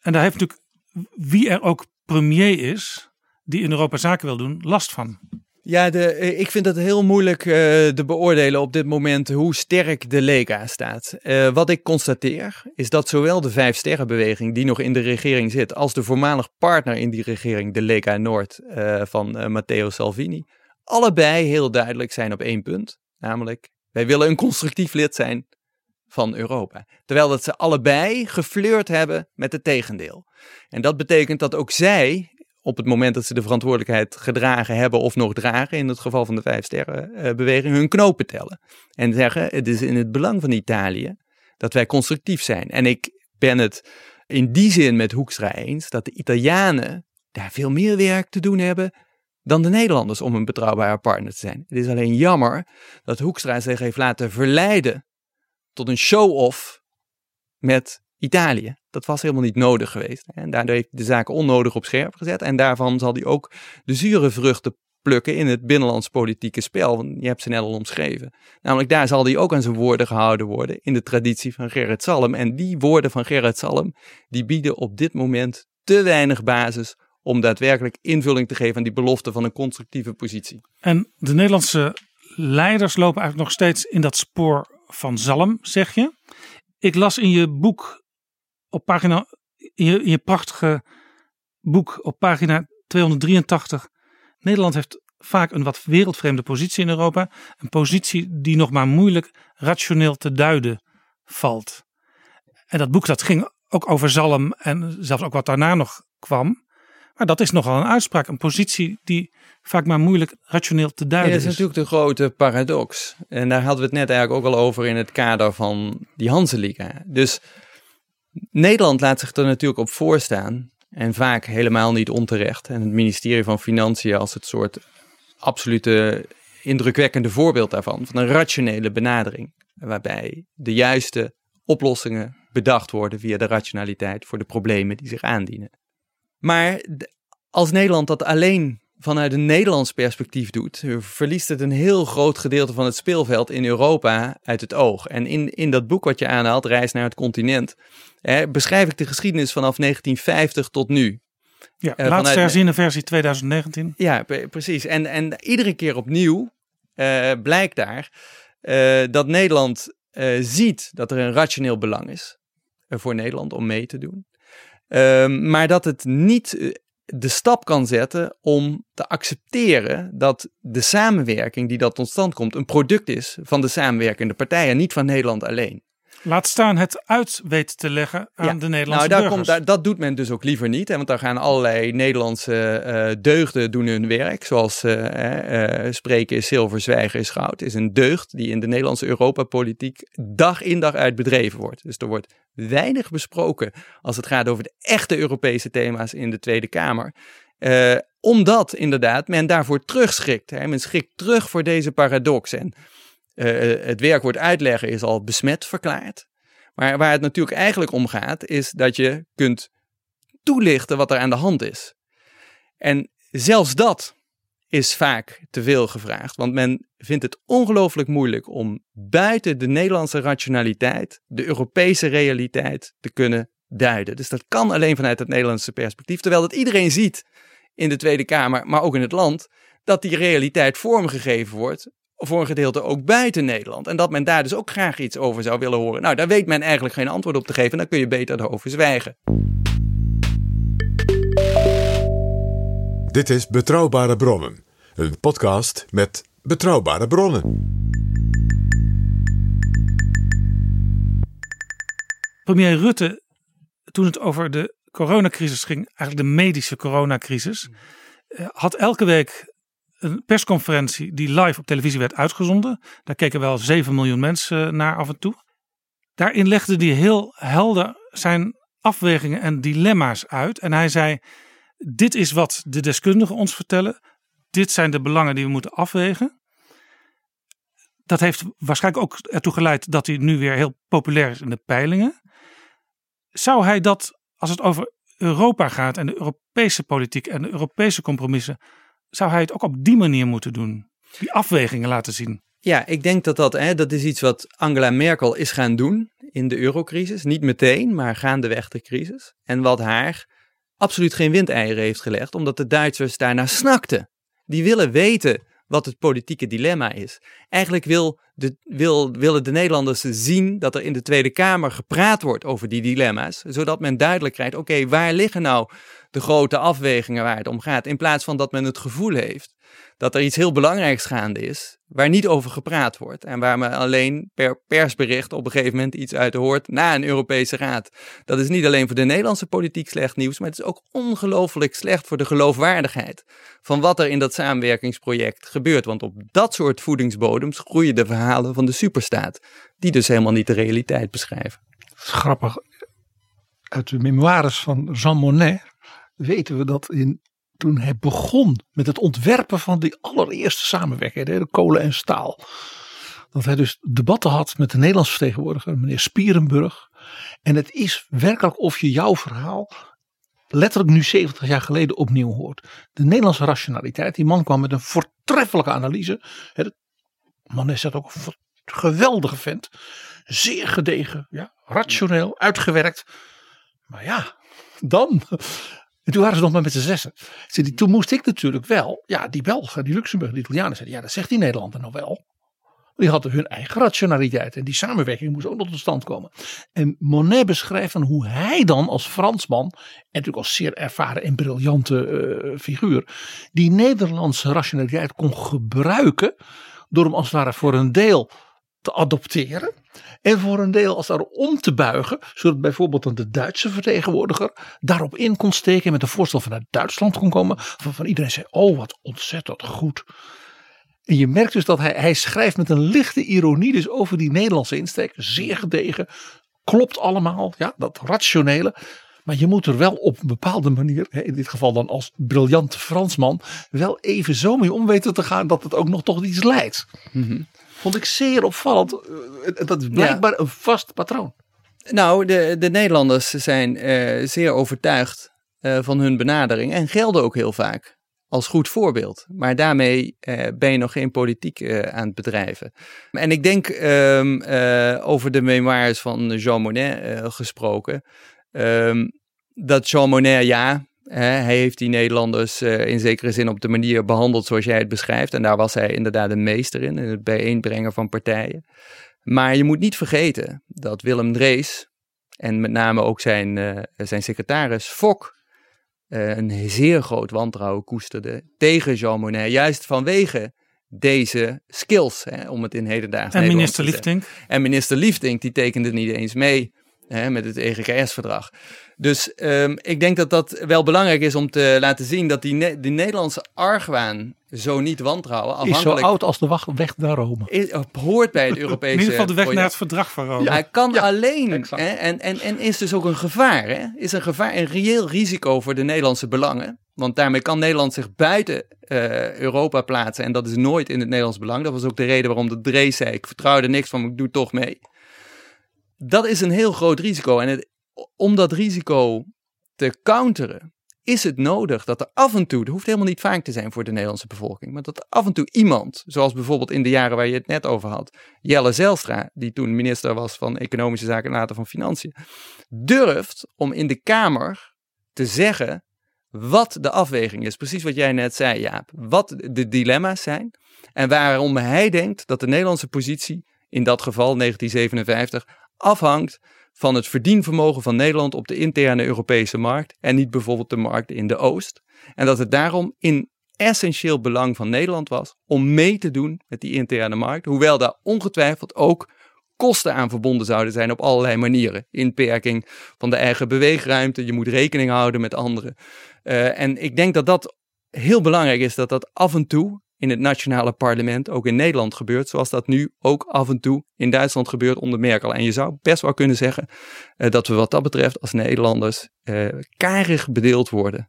En daar heeft natuurlijk wie er ook premier is, die in Europa zaken wil doen, last van. Ja, de, eh, ik vind het heel moeilijk uh, te beoordelen op dit moment hoe sterk de Lega staat. Uh, wat ik constateer is dat zowel de Vijf Sterrenbeweging, die nog in de regering zit, als de voormalig partner in die regering, de Lega Noord van Matteo Salvini, allebei heel duidelijk zijn op één punt. Namelijk, wij willen een constructief lid zijn van Europa. Terwijl dat ze allebei geflirt hebben met het tegendeel. En dat betekent dat ook zij op het moment dat ze de verantwoordelijkheid gedragen hebben of nog dragen, in het geval van de Vijf Sterrenbeweging, hun knopen tellen. En zeggen, het is in het belang van Italië dat wij constructief zijn. En ik ben het in die zin met Hoekstra eens dat de Italianen daar veel meer werk te doen hebben dan de Nederlanders om een betrouwbare partner te zijn. Het is alleen jammer dat Hoekstra zich heeft laten verleiden tot een show-off met Italië. Dat was helemaal niet nodig geweest. En daardoor heeft hij de zaken onnodig op scherp gezet. En daarvan zal hij ook de zure vruchten plukken in het binnenlands politieke spel. Want je hebt ze net al omschreven. Namelijk daar zal hij ook aan zijn woorden gehouden worden in de traditie van Gerrit Salm. En die woorden van Gerrit Salm, die bieden op dit moment te weinig basis om daadwerkelijk invulling te geven aan die belofte van een constructieve positie. En de Nederlandse leiders lopen eigenlijk nog steeds in dat spoor van Zalm, zeg je. Ik las in je boek op pagina, in je, je prachtige boek op pagina 283. Nederland heeft vaak een wat wereldvreemde positie in Europa. Een positie die nog maar moeilijk rationeel te duiden valt. En dat boek dat ging ook over Zalm en zelfs ook wat daarna nog kwam. Maar dat is nogal een uitspraak, een positie die vaak maar moeilijk rationeel te duiden is. dat is natuurlijk de grote paradox. En daar hadden we het net eigenlijk ook al over in het kader van die Hanseliga. Dus Nederland laat zich er natuurlijk op voorstaan. En vaak helemaal niet onterecht. En het ministerie van Financiën als het soort absolute indrukwekkende voorbeeld daarvan. Van een rationele benadering. Waarbij de juiste oplossingen bedacht worden via de rationaliteit voor de problemen die zich aandienen. Maar als Nederland dat alleen vanuit een Nederlands perspectief doet, verliest het een heel groot gedeelte van het speelveld in Europa uit het oog. En in, in dat boek wat je aanhaalt, Reis naar het continent, hè, beschrijf ik de geschiedenis vanaf 1950 tot nu. Ja, uh, laatste herziene versie 2019. Ja, precies. En, en iedere keer opnieuw uh, blijkt daar uh, dat Nederland ziet dat er een rationeel belang is voor Nederland om mee te doen. Ehm, maar dat het niet de stap kan zetten om te accepteren dat de samenwerking die dat tot stand komt een product is van de samenwerkende partijen, niet van Nederland alleen. Laat staan het uit weet te leggen aan de Nederlandse nou, daar Komt, daar, dat doet men dus ook liever niet. Hè, want daar gaan allerlei Nederlandse uh, deugden doen hun werk. Zoals uh, uh, spreken is zilver, zwijgen is goud. Is een deugd die in de Nederlandse Europapolitiek dag in dag uit bedreven wordt. Dus er wordt weinig besproken als het gaat over de echte Europese thema's in de Tweede Kamer. omdat inderdaad men daarvoor terugschrikt. Hè. Men schrikt terug voor deze paradox. En uh, het werkwoord uitleggen is al besmet verklaard. Maar waar het natuurlijk eigenlijk om gaat, is dat je kunt toelichten wat er aan de hand is. En zelfs dat is vaak te veel gevraagd, want men vindt het ongelooflijk moeilijk om buiten de Nederlandse rationaliteit de Europese realiteit te kunnen duiden. Dus dat kan alleen vanuit het Nederlandse perspectief, terwijl dat iedereen ziet in de Tweede Kamer, maar ook in het land, dat die realiteit vormgegeven wordt voor een gedeelte ook buiten Nederland. En dat men daar dus ook graag iets over zou willen horen. Nou, daar weet men eigenlijk geen antwoord op te geven. Dan kun je beter erover zwijgen. Dit is Betrouwbare Bronnen. Een podcast met betrouwbare bronnen. Premier Rutte, toen het over de coronacrisis ging, eigenlijk de medische coronacrisis, eh, had elke week een persconferentie die live op televisie werd uitgezonden. Daar keken wel 7 miljoen mensen naar af en toe. Daarin legde hij heel helder zijn afwegingen en dilemma's uit. En hij zei: Dit is wat de deskundigen ons vertellen. Dit zijn de belangen die we moeten afwegen. Dat heeft waarschijnlijk ook ertoe geleid dat hij nu weer heel populair is in de peilingen. Zou hij dat, als het over Europa gaat en de Europese politiek en de Europese compromissen, zou hij het ook op die manier moeten doen? Die afwegingen laten zien. Ja, ik denk dat dat, hè, dat is iets wat Angela Merkel is gaan doen in de eurocrisis. Niet meteen, maar gaandeweg de crisis. En wat haar absoluut geen windeieren heeft gelegd, omdat de Duitsers daarna snakten. Die willen weten wat het politieke dilemma is. Eigenlijk wil de, wil, willen de Nederlanders zien dat er in de Tweede Kamer gepraat wordt over die dilemma's, zodat men duidelijk krijgt, oké, waar liggen nou de grote afwegingen waar het om gaat, in plaats van dat men het gevoel heeft dat er iets heel belangrijks gaande is, waar niet over gepraat wordt en waar men alleen per persbericht op een gegeven moment iets uit hoort na een Europese Raad. Dat is niet alleen voor de Nederlandse politiek slecht nieuws, maar het is ook ongelooflijk slecht voor de geloofwaardigheid van wat er in dat samenwerkingsproject gebeurt. Want op dat soort voedingsbodems groeien de verhalen van de superstaat, die dus helemaal niet de realiteit beschrijven. Grappig. Uit de memoires van Jean Monnet weten we dat in toen hij begon met het ontwerpen van die allereerste samenwerking, de kolen en staal. Dat hij dus debatten had met de Nederlandse vertegenwoordiger, meneer Spierenburg. En het is werkelijk of je jouw verhaal letterlijk nu 70 jaar geleden opnieuw hoort. De Nederlandse rationaliteit. Die man kwam met een voortreffelijke analyse. De man is dat ook een geweldige vent. Zeer gedegen, ja, rationeel, uitgewerkt. Maar ja, dan en toen waren ze nog maar met z'n zessen. Toen moest ik natuurlijk wel, ja, die Belgen, die Luxemburg, die Italianen zeiden, ja, dat zegt die Nederlander nou wel. Die hadden hun eigen rationaliteit en die samenwerking moest ook nog tot stand komen. En Monet beschrijft dan hoe hij dan als Fransman, en natuurlijk als zeer ervaren en briljante uh, figuur, die Nederlandse rationaliteit kon gebruiken door hem als het ware voor een deel te adopteren. En voor een deel als daar om te buigen. Zodat bijvoorbeeld dan de Duitse vertegenwoordiger daarop in kon steken. Met een voorstel vanuit Duitsland kon komen. Van, van iedereen zei, oh wat ontzettend goed. En je merkt dus dat hij, hij schrijft met een lichte ironie dus over die Nederlandse insteek. Zeer gedegen. Klopt allemaal. Ja, dat rationele. Maar je moet er wel op een bepaalde manier, in dit geval dan als briljante Fransman, wel even zo mee om weten te gaan dat het ook nog toch iets leidt. Mm Vond ik zeer opvallend. Eh, dat is blijkbaar een vast patroon. Nou, de, de Nederlanders zijn uh, zeer overtuigd uh, van hun benadering en gelden ook heel vaak als goed voorbeeld. Maar daarmee uh, ben je nog geen politiek aan het bedrijven. En ik denk um, over de memoires van Jean Monnet gesproken. Um, dat Jean Monnet, ja, hij heeft die Nederlanders uh, in zekere zin op de manier behandeld zoals jij het beschrijft. En daar was hij inderdaad een meester in, in het bijeenbrengen van partijen. Maar je moet niet vergeten dat Willem Drees en met name ook zijn, uh, zijn secretaris Fok uh, een zeer groot wantrouwen koesterde tegen Jean Monnet. Juist vanwege deze skills, hè, om het in hedendaagse En minister Liefdink. En minister Liefdink, die tekende niet eens mee hè, met het EGKS-verdrag. Dus um, ik denk dat dat wel belangrijk is om te laten zien dat die, ne die Nederlandse argwaan zo niet wantrouwen. Afhankelijk, is zo oud als de weg naar Rome. Is, hoort bij het Europese. in ieder geval de weg naar het verdrag van Rome. Ja, hij kan ja, alleen. Hè, en, en, en is dus ook een gevaar. Hè, is een gevaar, een reëel risico voor de Nederlandse belangen. Want daarmee kan Nederland zich buiten uh, Europa plaatsen. En dat is nooit in het Nederlands belang. Dat was ook de reden waarom de Drees zei: Ik vertrouwde niks van, ik doe toch mee. Dat is een heel groot risico. En het, om dat risico te counteren, is het nodig dat er af en toe, dat hoeft helemaal niet vaak te zijn voor de Nederlandse bevolking, maar dat er af en toe iemand, zoals bijvoorbeeld in de jaren waar je het net over had, Jelle Zelstra, die toen minister was van Economische Zaken en later van Financiën, durft om in de Kamer te zeggen wat de afweging is. Precies wat jij net zei, Jaap. Wat de dilemma's zijn en waarom hij denkt dat de Nederlandse positie, in dat geval 1957, afhangt van het verdienvermogen van Nederland op de interne Europese markt en niet bijvoorbeeld de markt in de Oost. En dat het daarom in essentieel belang van Nederland was om mee te doen met die interne markt, hoewel daar ongetwijfeld ook kosten aan verbonden zouden zijn op allerlei manieren. Inperking van de eigen beweegruimte, je moet rekening houden met anderen. Uh, en ik denk dat dat heel belangrijk is, dat dat af en toe in het nationale parlement ook in Nederland gebeurt, zoals dat nu ook af en toe in Duitsland gebeurt onder Merkel. En je zou best wel kunnen zeggen uh, dat we wat dat betreft als Nederlanders uh, karig bedeeld worden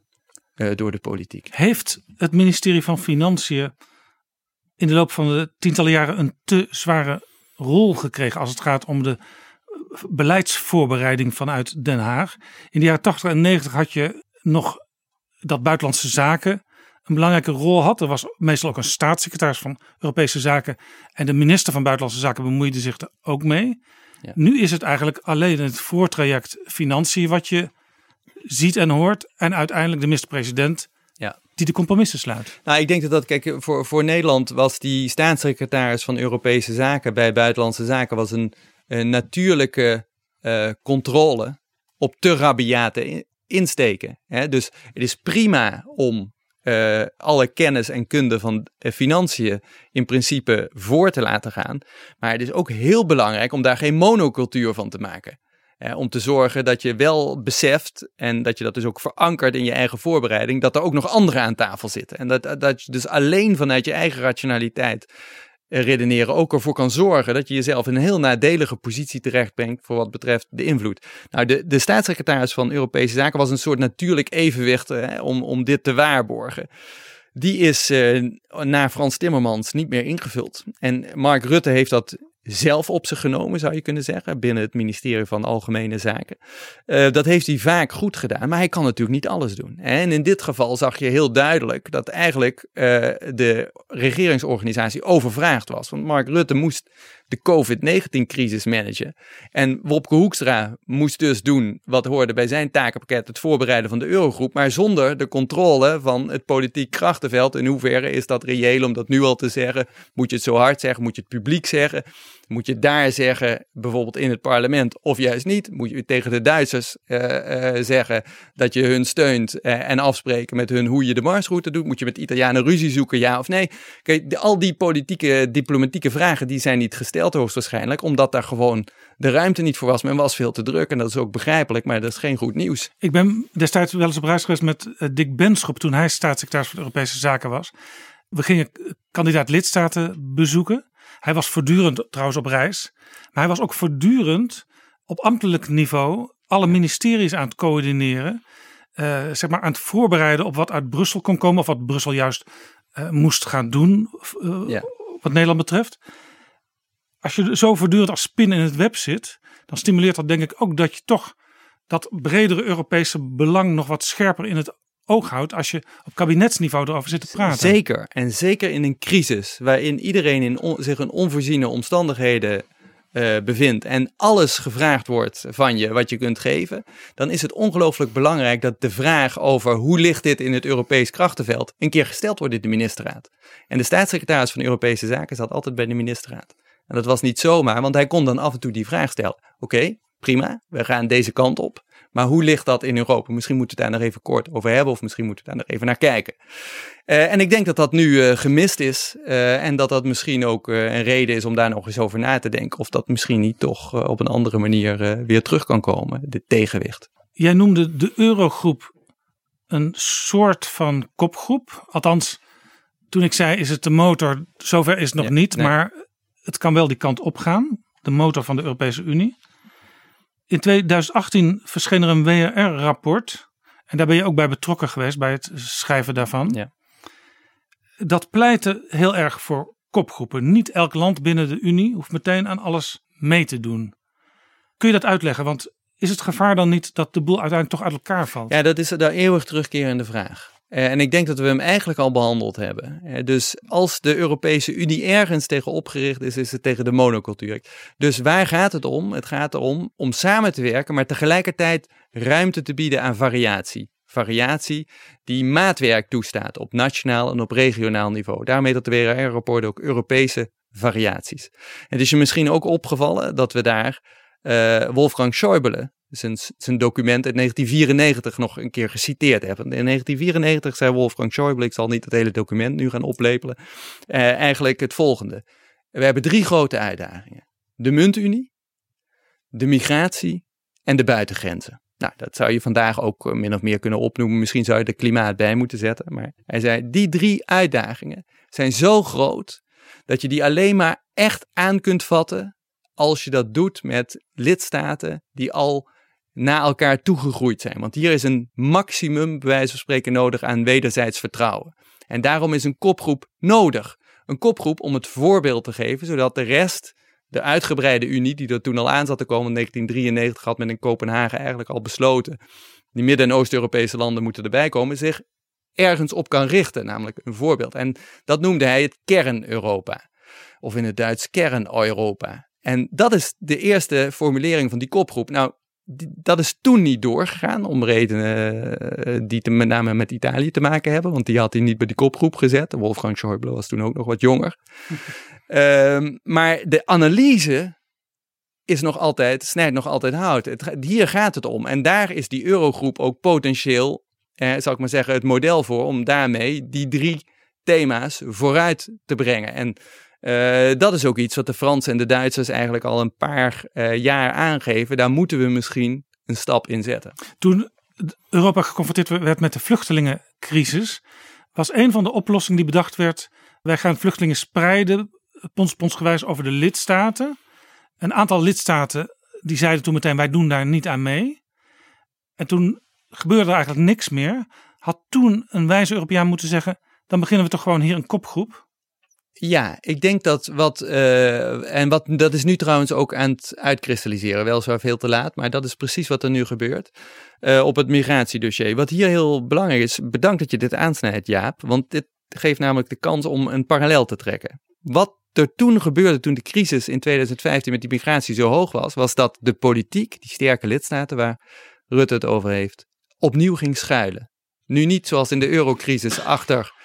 uh, door de politiek. Heeft het ministerie van Financiën in de loop van de tientallen jaren een te zware rol gekregen als het gaat om de beleidsvoorbereiding vanuit Den Haag? In de jaren 80 en 90 had je nog dat buitenlandse zaken een belangrijke rol had. Er was meestal ook een staatssecretaris van Europese Zaken. En de minister van Buitenlandse Zaken bemoeide zich er ook mee. Ja. Nu is het eigenlijk alleen het voortraject financiën wat je ziet en hoort. En uiteindelijk de minister-president ja. die de compromissen sluit. Nou, ik denk dat dat, kijk, voor, voor Nederland was die staatssecretaris van Europese Zaken bij Buitenlandse Zaken was een, een natuurlijke uh, controle op te rabiate insteken. Hè? Dus het is prima om uh, alle kennis en kunde van uh, financiën in principe voor te laten gaan. Maar het is ook heel belangrijk om daar geen monocultuur van te maken. Uh, om te zorgen dat je wel beseft en dat je dat dus ook verankert in je eigen voorbereiding, dat er ook nog anderen aan tafel zitten. En dat, dat je dus alleen vanuit je eigen rationaliteit redeneren ook ervoor kan zorgen dat je jezelf in een heel nadelige positie terechtbrengt voor wat betreft de invloed. Nou, de, de staatssecretaris van Europese Zaken was een soort natuurlijk evenwicht hè, om, om dit te waarborgen. Die is uh, na Frans Timmermans niet meer ingevuld. En Mark Rutte heeft dat zelf op zich genomen, zou je kunnen zeggen, binnen het ministerie van Algemene Zaken. Uh, dat heeft hij vaak goed gedaan, maar hij kan natuurlijk niet alles doen. En in dit geval zag je heel duidelijk dat eigenlijk uh, de regeringsorganisatie overvraagd was. Want Mark Rutte moest de COVID-19-crisis managen. En Wopke Hoekstra moest dus doen wat hoorde bij zijn takenpakket, het voorbereiden van de eurogroep, maar zonder de controle van het politiek krachtenveld. In hoeverre is dat reëel om dat nu al te zeggen? Moet je het zo hard zeggen? Moet je het publiek zeggen? Moet je daar zeggen, bijvoorbeeld in het parlement, of juist niet? Moet je tegen de Duitsers uh, uh, zeggen dat je hun steunt uh, en afspreken met hun hoe je de marsroute doet? Moet je met Italianen ruzie zoeken, ja of nee? Kijk, al die politieke, diplomatieke vragen, die zijn niet gesteld hoogstwaarschijnlijk, omdat daar gewoon de ruimte niet voor was. Men was veel te druk en dat is ook begrijpelijk, maar dat is geen goed nieuws. Ik ben destijds wel eens op reis geweest met Dick Benschop toen hij staatssecretaris van Europese Zaken was. We gingen kandidaat lidstaten bezoeken. Hij was voortdurend trouwens op reis. Maar hij was ook voortdurend op ambtelijk niveau alle ministeries aan het coördineren. Uh, zeg maar aan het voorbereiden op wat uit Brussel kon komen. Of wat Brussel juist uh, moest gaan doen. Uh, ja. Wat Nederland betreft. Als je zo voortdurend als spin in het web zit. Dan stimuleert dat denk ik ook dat je toch dat bredere Europese belang nog wat scherper in het oog houdt als je op kabinetsniveau erover zit te praten. Zeker. En zeker in een crisis waarin iedereen in zich in onvoorziene omstandigheden uh, bevindt en alles gevraagd wordt van je wat je kunt geven, dan is het ongelooflijk belangrijk dat de vraag over hoe ligt dit in het Europees krachtenveld een keer gesteld wordt in de ministerraad. En de staatssecretaris van Europese Zaken zat altijd bij de ministerraad. En dat was niet zomaar, want hij kon dan af en toe die vraag stellen. Oké, prima, we gaan deze kant op. Maar hoe ligt dat in Europa? Misschien moeten we het daar nog even kort over hebben, of misschien moeten we daar nog even naar kijken. Uh, en ik denk dat dat nu uh, gemist is. Uh, en dat dat misschien ook een reden is om daar nog eens over na te denken. Of dat misschien niet toch op een andere manier weer terug kan komen, dit tegenwicht. Jij noemde de Eurogroep een soort van kopgroep. Althans, toen ik zei is het de motor, zover is het nog ja, niet. Nee. Maar het kan wel die kant op gaan. De motor van de Europese Unie. In 2018 verscheen er een WRR-rapport. En daar ben je ook bij betrokken geweest, bij het schrijven daarvan. Ja. Dat pleitte heel erg voor kopgroepen. Niet elk land binnen de Unie hoeft meteen aan alles mee te doen. Kun je dat uitleggen? Want is het gevaar dan niet dat de boel uiteindelijk toch uit elkaar valt? Ja, dat is de eeuwig terugkerende vraag. Uh, en ik denk dat we hem eigenlijk al behandeld hebben. Uh, dus als de Europese Unie ergens tegen opgericht is, is het tegen de monocultuur. Dus waar gaat het om? Het gaat erom om samen te werken, maar tegelijkertijd ruimte te bieden aan variatie. Variatie die maatwerk toestaat op nationaal en op regionaal niveau. Daarmee dat de WRR-rapport ook Europese variaties. Het is je misschien ook opgevallen dat we daar uh, Wolfgang Schäuble, zijn, zijn document uit 1994 nog een keer geciteerd hebben. In 1994 zei Wolfgang Schäuble, ik zal niet het hele document nu gaan oplepelen, uh, eigenlijk het volgende. We hebben drie grote uitdagingen. De muntunie, de migratie en de buitengrenzen. Nou, dat zou je vandaag ook min of meer kunnen opnoemen. Misschien zou je er klimaat bij moeten zetten. Maar hij zei, die drie uitdagingen zijn zo groot dat je die alleen maar echt aan kunt vatten als je dat doet met lidstaten die al naar elkaar toegegroeid zijn. Want hier is een maximum, bij wijze van spreken, nodig aan wederzijds vertrouwen. En daarom is een kopgroep nodig. Een kopgroep om het voorbeeld te geven, zodat de rest, de uitgebreide Unie, die er toen al aan zat te komen in 1993, had men in Kopenhagen eigenlijk al besloten. Die Midden- en Oost-Europese landen moeten erbij komen, zich ergens op kan richten, namelijk een voorbeeld. En dat noemde hij het kern-Europa. Of in het Duits kern-Europa. En dat is de eerste formulering van die kopgroep. Nou, dat is toen niet doorgegaan, om redenen uh, die te, met name met Italië te maken hebben. Want die had hij niet bij die kopgroep gezet. Wolfgang Schäuble was toen ook nog wat jonger. uh, maar de analyse is nog altijd, snijdt nog altijd hout. Het, hier gaat het om. En daar is die eurogroep ook potentieel, eh, zal ik maar zeggen, het model voor om daarmee die drie thema's vooruit te brengen. En uh, dat is ook iets wat de Fransen en de Duitsers eigenlijk al een paar uh, jaar aangeven. Daar moeten we misschien een stap in zetten. Toen Europa geconfronteerd werd met de vluchtelingencrisis, was een van de oplossingen die bedacht werd: wij gaan vluchtelingen spreiden, ponsgewijs over de lidstaten. Een aantal lidstaten die zeiden toen meteen: wij doen daar niet aan mee. En toen gebeurde er eigenlijk niks meer. Had toen een wijze Europeaan moeten zeggen: dan beginnen we toch gewoon hier een kopgroep. Ja, ik denk dat wat, uh, en wat, dat is nu trouwens ook aan het uitkristalliseren, wel zo veel te laat, maar dat is precies wat er nu gebeurt uh, op het migratiedossier. Wat hier heel belangrijk is, bedankt dat je dit aansnijdt Jaap, want dit geeft namelijk de kans om een parallel te trekken. Wat er toen gebeurde, toen de crisis in 2015 met die migratie zo hoog was, was dat de politiek, die sterke lidstaten waar Rutte het over heeft, opnieuw ging schuilen. Nu niet zoals in de eurocrisis achter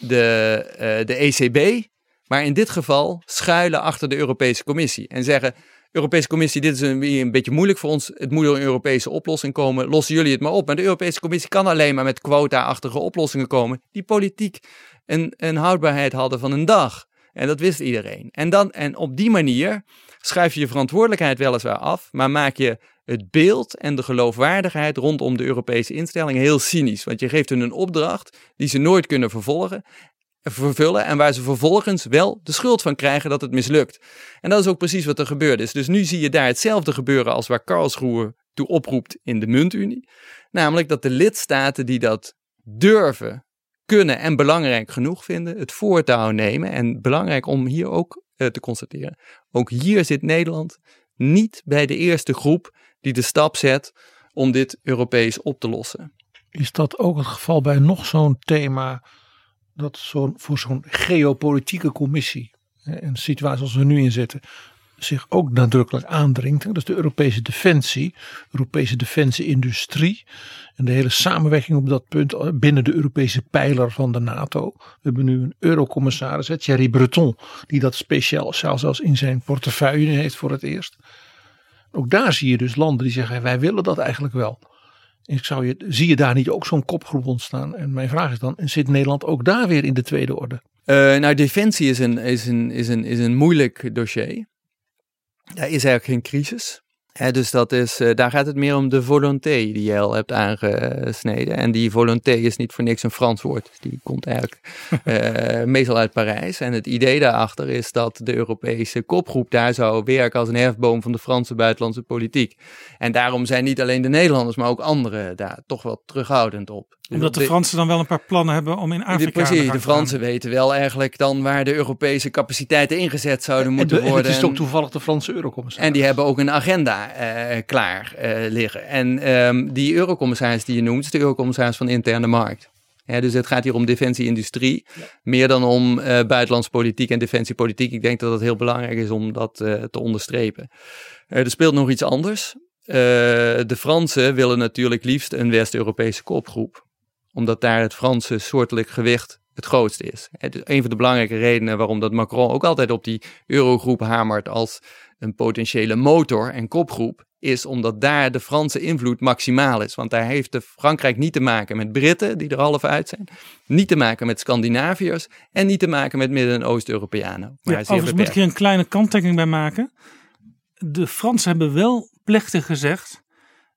de, uh, de ECB, maar in dit geval schuilen achter de Europese Commissie en zeggen: Europese Commissie, dit is een, een beetje moeilijk voor ons. Het moet door een Europese oplossing komen. Lossen jullie het maar op. Maar de Europese Commissie kan alleen maar met quota-achtige oplossingen komen, die politiek een, een houdbaarheid hadden van een dag. En dat wist iedereen. En, dan, en op die manier schuif je je verantwoordelijkheid weliswaar af, maar maak je het beeld en de geloofwaardigheid rondom de Europese instellingen heel cynisch. Want je geeft hun een opdracht die ze nooit kunnen vervolgen, vervullen en waar ze vervolgens wel de schuld van krijgen dat het mislukt. En dat is ook precies wat er gebeurd is. Dus nu zie je daar hetzelfde gebeuren als waar Karlsruhe toe oproept in de muntunie. Namelijk dat de lidstaten die dat durven, kunnen en belangrijk genoeg vinden, het voortouw nemen. En belangrijk om hier ook uh, te constateren, ook hier zit Nederland niet bij de eerste groep die de stap zet om dit Europees op te lossen. Is dat ook het geval bij nog zo'n thema dat zo voor zo'n geopolitieke commissie, een situatie zoals we nu in zitten, zich ook nadrukkelijk aandringt. Dat is de Europese defensie, Europese defensieindustrie en de hele samenwerking op dat punt eh, binnen de Europese pijler van de NATO. We hebben nu een eurocommissaris, Thierry Breton, die dat speciaal zelfs in zijn portefeuille heeft voor het eerst. Ook daar zie je dus landen die zeggen wij willen dat eigenlijk wel. Ik zou je, zie je daar niet ook zo'n kopgroep ontstaan? En mijn vraag is dan, zit Nederland ook daar weer in de tweede orde? Uh, nou, defensie is een, is, een, is, een, is een moeilijk dossier. Daar is eigenlijk geen crisis dus dat is, uh, daar gaat het meer om de volonté die je al hebt aangesneden. En die volonté is niet voor niks een Frans woord. Die komt eigenlijk uh, meestal uit Parijs. En het idee daarachter is dat de Europese kopgroep daar zou werken als een hefboom van de Franse buitenlandse politiek. En daarom zijn niet alleen de Nederlanders, maar ook anderen daar toch wel terughoudend op. Omdat de, Fransen dan wel een paar plannen hebben om in Afrika te Precies, de Fransen weten wel eigenlijk dan waar de Europese capaciteiten ingezet zouden moeten worden. En het is ook toevallig de Franse eurocommissaris. En die hebben ook een agenda uh, klaar uh, liggen. En um, die eurocommissaris die je noemt, is de eurocommissaris van interne markt. Ja, dus het gaat hier om defensie-industrie, ja. meer dan om uh, buitenlandse politiek en defensiepolitiek. Ik denk dat het heel belangrijk is om dat te onderstrepen. er speelt nog iets anders. de Fransen willen natuurlijk liefst een West-Europese kopgroep, omdat daar het Franse soortelijk gewicht het grootste is. Het is een van de belangrijke redenen waarom dat Macron ook altijd op die eurogroep hamert als een potentiële motor en kopgroep, is omdat daar de Franse invloed maximaal is. Want daar heeft de Frankrijk niet te maken met Britten, die er half uit zijn, niet te maken met Scandinaviërs en niet te maken met Midden- en Oost-Europeanen. Ja, overigens moet ik hier een kleine kanttekening bij maken. De Fransen hebben wel plechtig gezegd,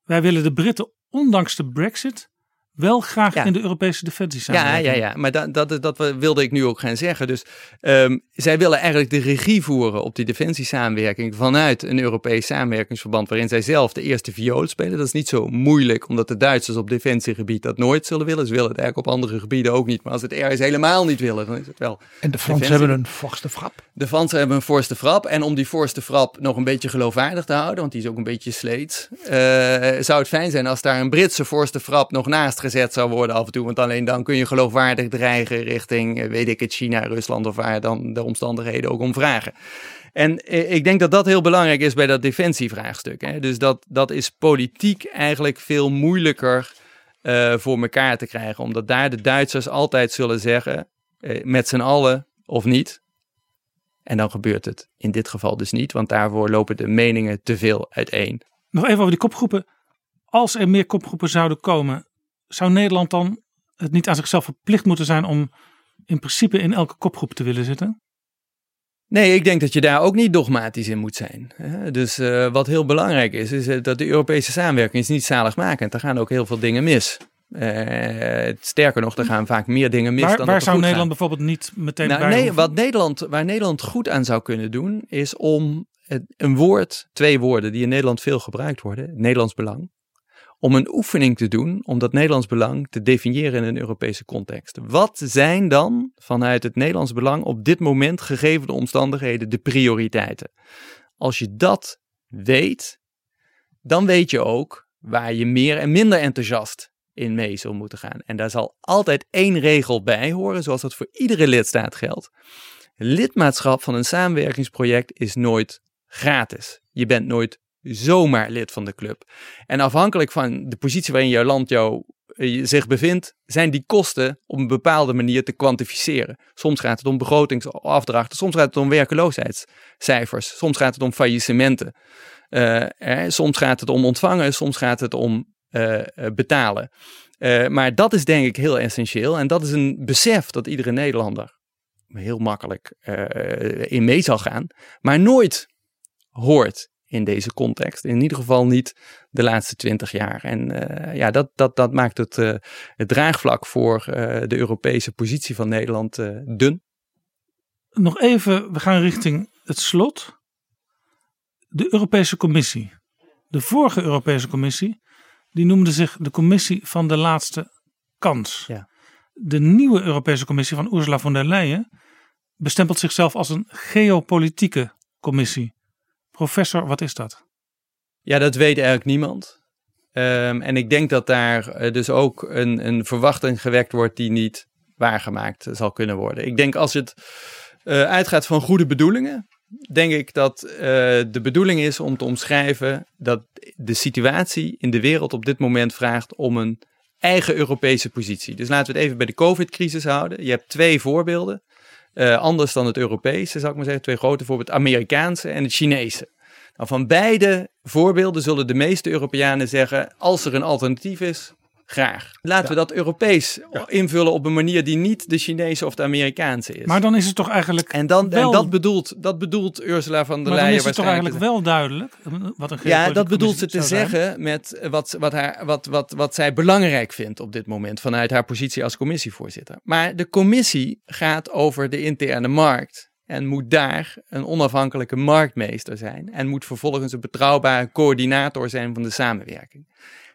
wij willen de Britten ondanks de brexit wel graag in de Europese defensie Ja, ja, ja. maar dat, dat, dat wilde ik nu ook gaan zeggen. Dus um, zij willen eigenlijk de regie voeren op die defensiesamenwerking vanuit een Europees samenwerkingsverband waarin zij zelf de eerste viool spelen. Dat is niet zo moeilijk, omdat de Duitsers op defensiegebied dat nooit zullen willen. Ze willen het eigenlijk op andere gebieden ook niet. Maar als het ergens helemaal niet willen, dan is het wel. En de Fransen hebben een forste frap. De Fransen hebben een forste frap. En om die forste frap nog een beetje geloofwaardig te houden, want die is ook een beetje sleets, uh, zou het fijn zijn als daar een Britse forste frap nog naast gezet zou worden af en toe. Want alleen dan kun je geloofwaardig dreigen richting, weet ik het, China, Rusland of waar dan de omstandigheden ook om vragen. En ik denk dat dat heel belangrijk is bij dat defensievraagstuk. Hè. Dus dat, dat is politiek eigenlijk veel moeilijker uh, voor elkaar te krijgen. Omdat daar de Duitsers altijd zullen zeggen, met z'n allen of niet. En dan gebeurt het in dit geval dus niet, want daarvoor lopen de meningen te veel uiteen. Nog even over die kopgroepen. Als er meer kopgroepen zouden komen, zou Nederland dan het niet aan zichzelf verplicht moeten zijn om in principe in elke kopgroep te willen zitten? Nee, ik denk dat je daar ook niet dogmatisch in moet zijn. Dus uh, wat heel belangrijk is, is eh, dat de Europese samenwerking is niet zaligmakend. Er gaan ook heel veel dingen mis. Uh, sterker nog, er gaan vaak meer dingen mis waar, dan Waar zou Nederland gaan. bijvoorbeeld niet meteen nou, bij nee, wat Nederland, Waar Nederland goed aan zou kunnen doen, is om een woord, twee woorden die in Nederland veel gebruikt worden, Nederlands belang, om een oefening te doen om dat Nederlands belang te definiëren in een Europese context. Wat zijn dan vanuit het Nederlands belang op dit moment, gegeven de omstandigheden, de prioriteiten? Als je dat weet, dan weet je ook waar je meer en minder enthousiast in mee zou moeten gaan. En daar zal altijd één regel bij horen, zoals dat voor iedere lidstaat geldt. Lidmaatschap van een samenwerkingsproject is nooit gratis. Je bent nooit zomaar lid van de club. En afhankelijk van de positie waarin jouw land jou, eh, zich bevindt, zijn die kosten op een bepaalde manier te kwantificeren. Soms gaat het om begrotingsafdrachten, soms gaat het om werkeloosheidscijfers, soms gaat het om faillissementen. Uh, soms gaat het om ontvangen, soms gaat het om uh, betalen. maar dat is denk ik heel essentieel en dat is een besef dat iedere Nederlander heel makkelijk in mee zal gaan, maar nooit hoort in deze context. In ieder geval niet de laatste twintig jaar. En uh, ja, dat, dat, dat maakt het, uh, het draagvlak voor uh, de Europese positie van Nederland dun. Nog even, we gaan richting het slot. De Europese Commissie. De vorige Europese Commissie, die noemde zich de Commissie van de Laatste Kans. Ja. De nieuwe Europese Commissie van Ursula von der Leyen bestempelt zichzelf als een geopolitieke commissie. Professor, wat is dat? Ja, dat weet eigenlijk niemand. Um, en ik denk dat daar uh, dus ook een, een, verwachting gewekt wordt die niet waargemaakt zal kunnen worden. Ik denk als het uh, uitgaat van goede bedoelingen, denk ik dat de bedoeling is om te omschrijven dat de situatie in de wereld op dit moment vraagt om een eigen Europese positie. Dus laten we het even bij de COVID-crisis houden. Je hebt twee voorbeelden. Uh, anders dan het Europese, zou ik maar zeggen. Twee grote voorbeelden, het Amerikaanse en het Chinese. Nou, van beide voorbeelden zullen de meeste Europeanen zeggen, als er een alternatief is, graag. Laten ja. we dat Europees ja. invullen op een manier die niet de Chinese of de Amerikaanse is. Maar dan is het toch eigenlijk. En, dan, wel... en dat, bedoelt, dat bedoelt Ursula van der Leyen. Maar dan is het toch eigenlijk wel duidelijk. Wat een ja, dat bedoelt ze te zeggen met wat, wat, haar, wat, wat, wat zij belangrijk vindt op dit moment vanuit haar positie als commissievoorzitter. Maar de commissie gaat over de interne markt. En moet daar een onafhankelijke marktmeester zijn. En moet vervolgens een betrouwbare coördinator zijn van de samenwerking.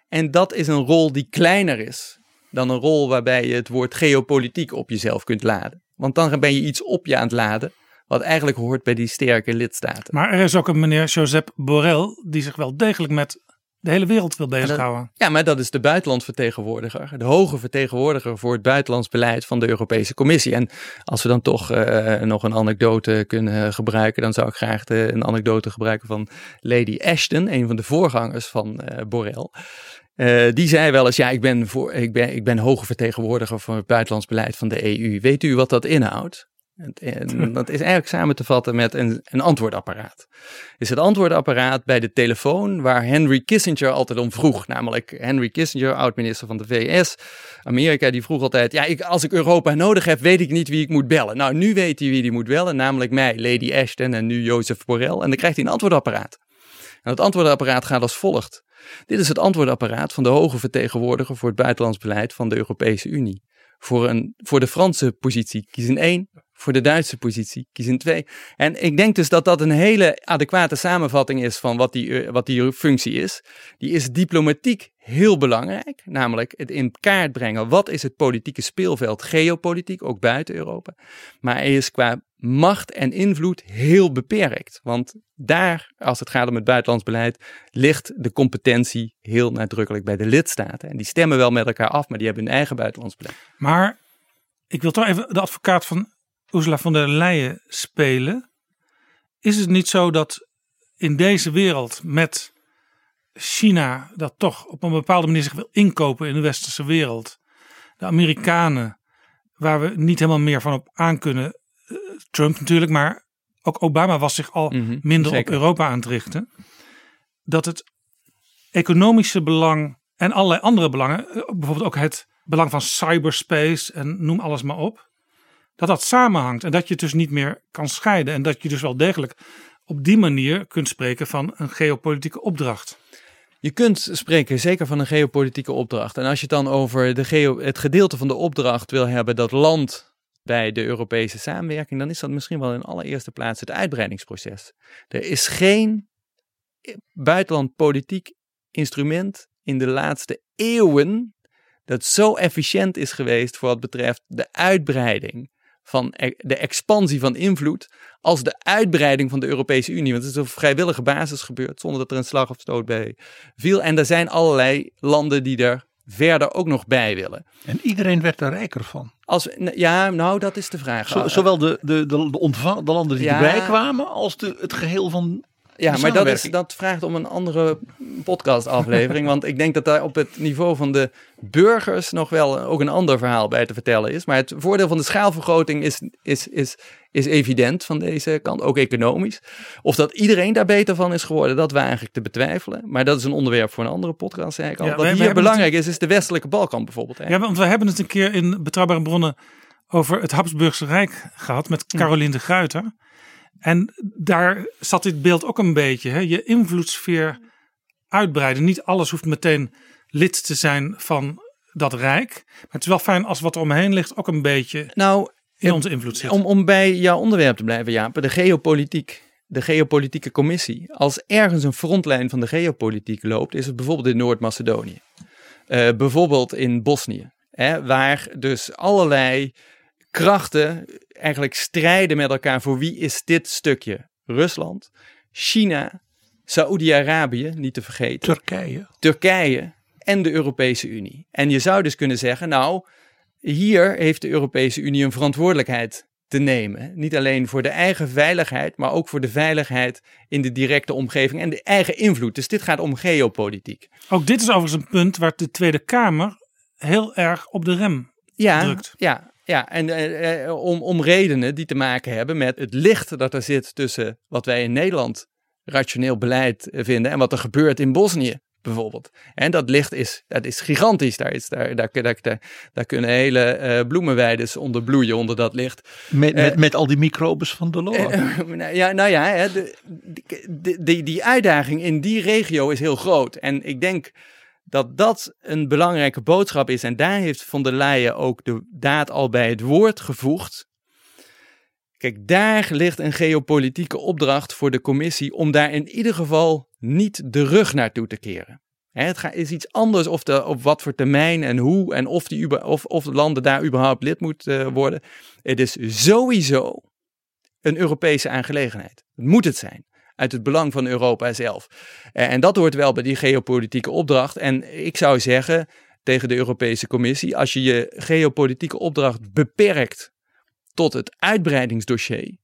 En dat is een rol die kleiner is dan een rol waarbij je het woord geopolitiek op jezelf kunt laden. Want dan ben je iets op je aan het laden, wat eigenlijk hoort bij die sterke lidstaten. Maar er is ook een meneer Josep Borrell, die zich wel degelijk met de hele wereld wil bezighouden. Ja, maar dat is de buitenlandvertegenwoordiger. De hoge vertegenwoordiger voor het buitenlands beleid van de Europese Commissie. En als we dan toch uh, nog een anekdote kunnen gebruiken, dan zou ik graag de, een anekdote gebruiken van Lady Ashton, een van de voorgangers van uh, Borrell. Uh, die zei wel eens, ja, ik ben, voor, ik, ben, ik ben hoge vertegenwoordiger voor het buitenlands beleid van de EU. Weet u wat dat inhoudt? En dat is eigenlijk samen te vatten met een, een antwoordapparaat. Is het antwoordapparaat bij de telefoon waar Henry Kissinger altijd om vroeg. Namelijk Henry Kissinger, oud-minister van de VS. Amerika, die vroeg altijd, ja, ik, als ik Europa nodig heb, weet ik niet wie ik moet bellen. Nou, nu weet hij wie hij moet bellen, namelijk mij, Lady Ashton en nu Jozef Borrell. En dan krijgt hij een antwoordapparaat. En het antwoordapparaat gaat als volgt. Dit is het antwoordapparaat van de hoge vertegenwoordiger voor het buitenlands beleid van de Europese Unie. Voor, een, voor de Franse positie kies een 1, voor de Duitse positie, een 2. En ik denk dus dat dat een hele adequate samenvatting is van wat die, eh, wat die functie is. Die is diplomatiek heel belangrijk, namelijk het in kaart brengen wat is het politieke speelveld, geopolitiek, ook buiten Europa. Maar hij is qua macht en invloed heel beperkt. Want daar, als het gaat om het buitenlands beleid, ligt de competentie heel nadrukkelijk bij de lidstaten. En die stemmen wel met elkaar af, maar die hebben hun eigen buitenlands beleid. Maar ik wil toch even de advocaat van Ursula von der Leyen spelen. Is het niet zo dat in deze wereld met China, dat toch op een bepaalde manier zich wil inkopen in de westerse wereld, de Amerikanen, waar we niet helemaal meer van op aan kunnen, eh, Trump natuurlijk, maar ook Obama was zich al Mhm, minder zeker. op Europa aan het richten, dat het economische belang en allerlei andere belangen, eh, bijvoorbeeld ook het belang van cyberspace en noem alles maar op, dat dat samenhangt en dat je het dus niet meer kan scheiden en dat je dus wel degelijk op die manier kunt spreken van een geopolitieke opdracht. Je kunt spreken zeker van een geopolitieke opdracht. En als je het dan over de geo, het gedeelte van de opdracht wil hebben dat land bij de Europese samenwerking, dan is dat misschien wel in allereerste plaats het uitbreidingsproces. Er is geen buitenland politiek instrument in de laatste eeuwen dat zo efficiënt is geweest voor wat betreft de uitbreiding van e- de expansie van invloed als de uitbreiding van de Europese Unie. Want het is op vrijwillige basis gebeurd zonder dat er een slag of stoot bij viel. En er zijn allerlei landen die er verder ook nog bij willen. En iedereen werd er rijker van. Als, ja, nou dat is de vraag. Zo- zowel de, de, de, de, ontvang, de landen die Ja. erbij kwamen als de, het geheel van Ja, maar dat, is, dat vraagt om een andere podcastaflevering. want ik denk dat daar op het niveau van de burgers nog wel ook een ander verhaal bij te vertellen is. Maar het voordeel van de schaalvergroting is, is, is, is evident van deze kant, ook economisch. Of dat iedereen daar beter van is geworden, dat we eigenlijk te betwijfelen. Maar dat is een onderwerp voor een andere podcast, zei ik al. Ja, Wat wij hier belangrijk is, is de westelijke Balkan bijvoorbeeld. Ja, want we hebben het een keer in Betrouwbare Bronnen over het Habsburgse Rijk gehad met Caroline de Gruyter. En daar zat dit beeld ook een beetje. Hè? Je invloedssfeer uitbreiden. Niet alles hoeft meteen lid te zijn van dat rijk. Maar het is wel fijn als wat er omheen ligt ook een beetje Nou, in onze invloed zit. Om, om bij jouw onderwerp te blijven, Jaap, de geopolitiek, de geopolitieke commissie. Als ergens een frontlijn van de geopolitiek loopt, is het bijvoorbeeld in Noord-Macedonië. Eh, bijvoorbeeld in Bosnië, hè, waar dus allerlei krachten eigenlijk strijden met elkaar voor wie is dit stukje. Rusland, China, Saoedi-Arabië, niet te vergeten. Turkije. Turkije en de Europese Unie. En je zou dus kunnen zeggen, nou, hier heeft de Europese Unie een verantwoordelijkheid te nemen. Niet alleen voor de eigen veiligheid, maar ook voor de veiligheid in de directe omgeving en de eigen invloed. Dus dit gaat om geopolitiek. Ook dit is overigens een punt waar de Tweede Kamer heel erg op de rem Ja, drukt. ja, ja. en eh, eh, om, om redenen die te maken hebben met het licht dat er zit tussen wat wij in Nederland rationeel beleid eh, vinden en wat er gebeurt in Bosnië bijvoorbeeld. En dat licht is, dat is gigantisch. Daar, is, daar, daar, daar, daar, kunnen hele eh bloemenweides onder bloeien onder dat licht. Met, met, met al die microbes van de nou ja, nou ja hè, de, de, de, die uitdaging in die regio is heel groot. En ik denk dat dat een belangrijke boodschap is. En daar heeft von der Leyen ook de daad al bij het woord gevoegd. Kijk, daar ligt een geopolitieke opdracht voor de commissie om daar in ieder geval niet de rug naartoe te keren. Het is iets anders of de, op wat voor termijn en hoe en of, die, of, of de landen daar überhaupt lid moeten worden. Het is sowieso een Europese aangelegenheid. Het moet het zijn. Uit het belang van Europa zelf. Eh, En dat hoort wel bij die geopolitieke opdracht. En ik zou zeggen tegen de Europese Commissie: als je je geopolitieke opdracht beperkt tot het uitbreidingsdossier,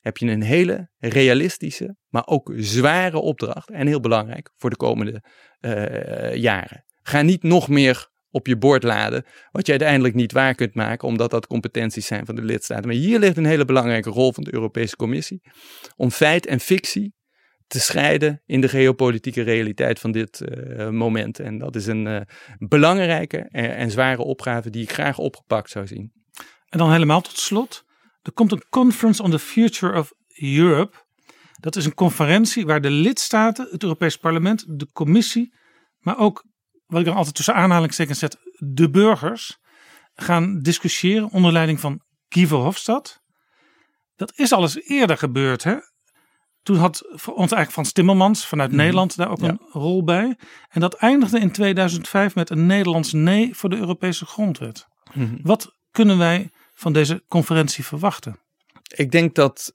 heb je een hele realistische, maar ook zware opdracht. En heel belangrijk voor de komende eh, jaren. Ga niet nog meer op je bord laden, wat je uiteindelijk niet waar kunt maken, omdat dat competenties zijn van de lidstaten. Maar hier ligt een hele belangrijke rol van de Europese Commissie om feit en fictie te scheiden in de geopolitieke realiteit van dit eh, moment. En dat is een eh, belangrijke en, en zware opgave die ik graag opgepakt zou zien. En dan helemaal tot slot. Er komt een Conference on the Future of Europe. Dat is een conferentie waar de lidstaten, het Europees Parlement, de Commissie, maar ook, wat ik er altijd tussen aanhalingstekens zet, de burgers, gaan discussiëren onder leiding van Guy Verhofstadt. Dat is al eens eerder gebeurd. Hè? Toen had voor ons eigenlijk Frans Timmermans vanuit Nederland daar ook een rol bij. En dat eindigde in 2005 met een Nederlands nee voor de Europese grondwet. Wat kunnen wij van deze conferentie verwachten? Ik denk dat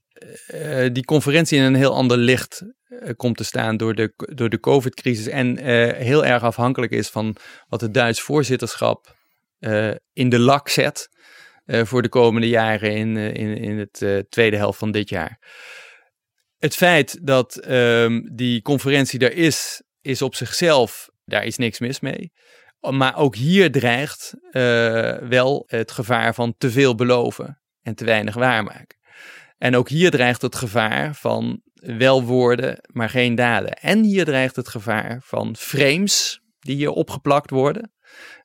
uh, die conferentie in een heel ander licht komt te staan door de, door de COVID-crisis. En uh, heel erg afhankelijk is van wat het Duits voorzitterschap in de lak zet. voor de komende jaren in, in, in het tweede helft van dit jaar. Het feit dat um, die conferentie er is, is op zichzelf, daar is niks mis mee. Maar ook hier dreigt wel het gevaar van te veel beloven en te weinig waarmaken. En ook hier dreigt het gevaar van wel woorden, maar geen daden. En hier dreigt het gevaar van frames die hier opgeplakt worden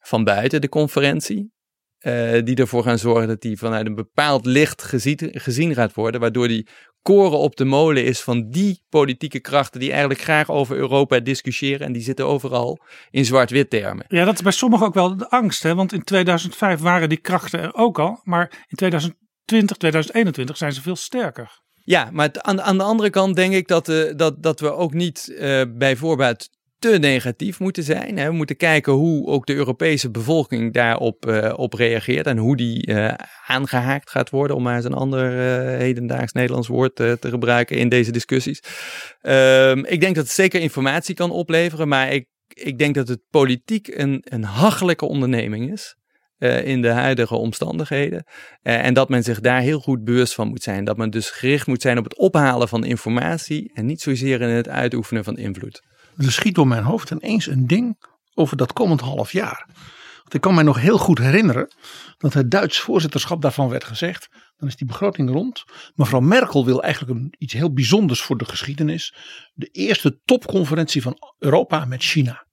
van buiten de conferentie. Uh, die ervoor gaan zorgen dat die vanuit een bepaald licht gezien, gezien gaat worden. Waardoor die koren op de molen is van die politieke krachten die eigenlijk graag over Europa discussiëren. En die zitten overal in zwart-wit termen. Ja, dat is bij sommigen ook wel de angst. Hè? Want in 2005 waren die krachten er ook al. Maar in 2000 20, 2021 zijn ze veel sterker. Ja, maar aan, aan de andere kant denk ik dat, uh, dat, dat we ook niet uh, bij voorbaat te negatief moeten zijn. Hè. We moeten kijken hoe ook de Europese bevolking daarop uh, op reageert en hoe die aangehaakt gaat worden, om maar eens een ander hedendaags Nederlands woord te gebruiken in deze discussies. Ehm, ik denk dat het zeker informatie kan opleveren, maar ik, ik denk dat het politiek een, een hachelijke onderneming is. Uh, in de huidige omstandigheden. Uh, en dat men zich daar heel goed bewust van moet zijn. Dat men dus gericht moet zijn op het ophalen van informatie en niet zozeer in het uitoefenen van invloed. Er schiet door mijn hoofd ineens een ding over dat komend half jaar. Want ik kan mij nog heel goed herinneren dat het Duits voorzitterschap daarvan werd gezegd. Dan is die begroting rond. Mevrouw Merkel wil eigenlijk een, iets heel bijzonders voor de geschiedenis. De eerste topconferentie van Europa met China.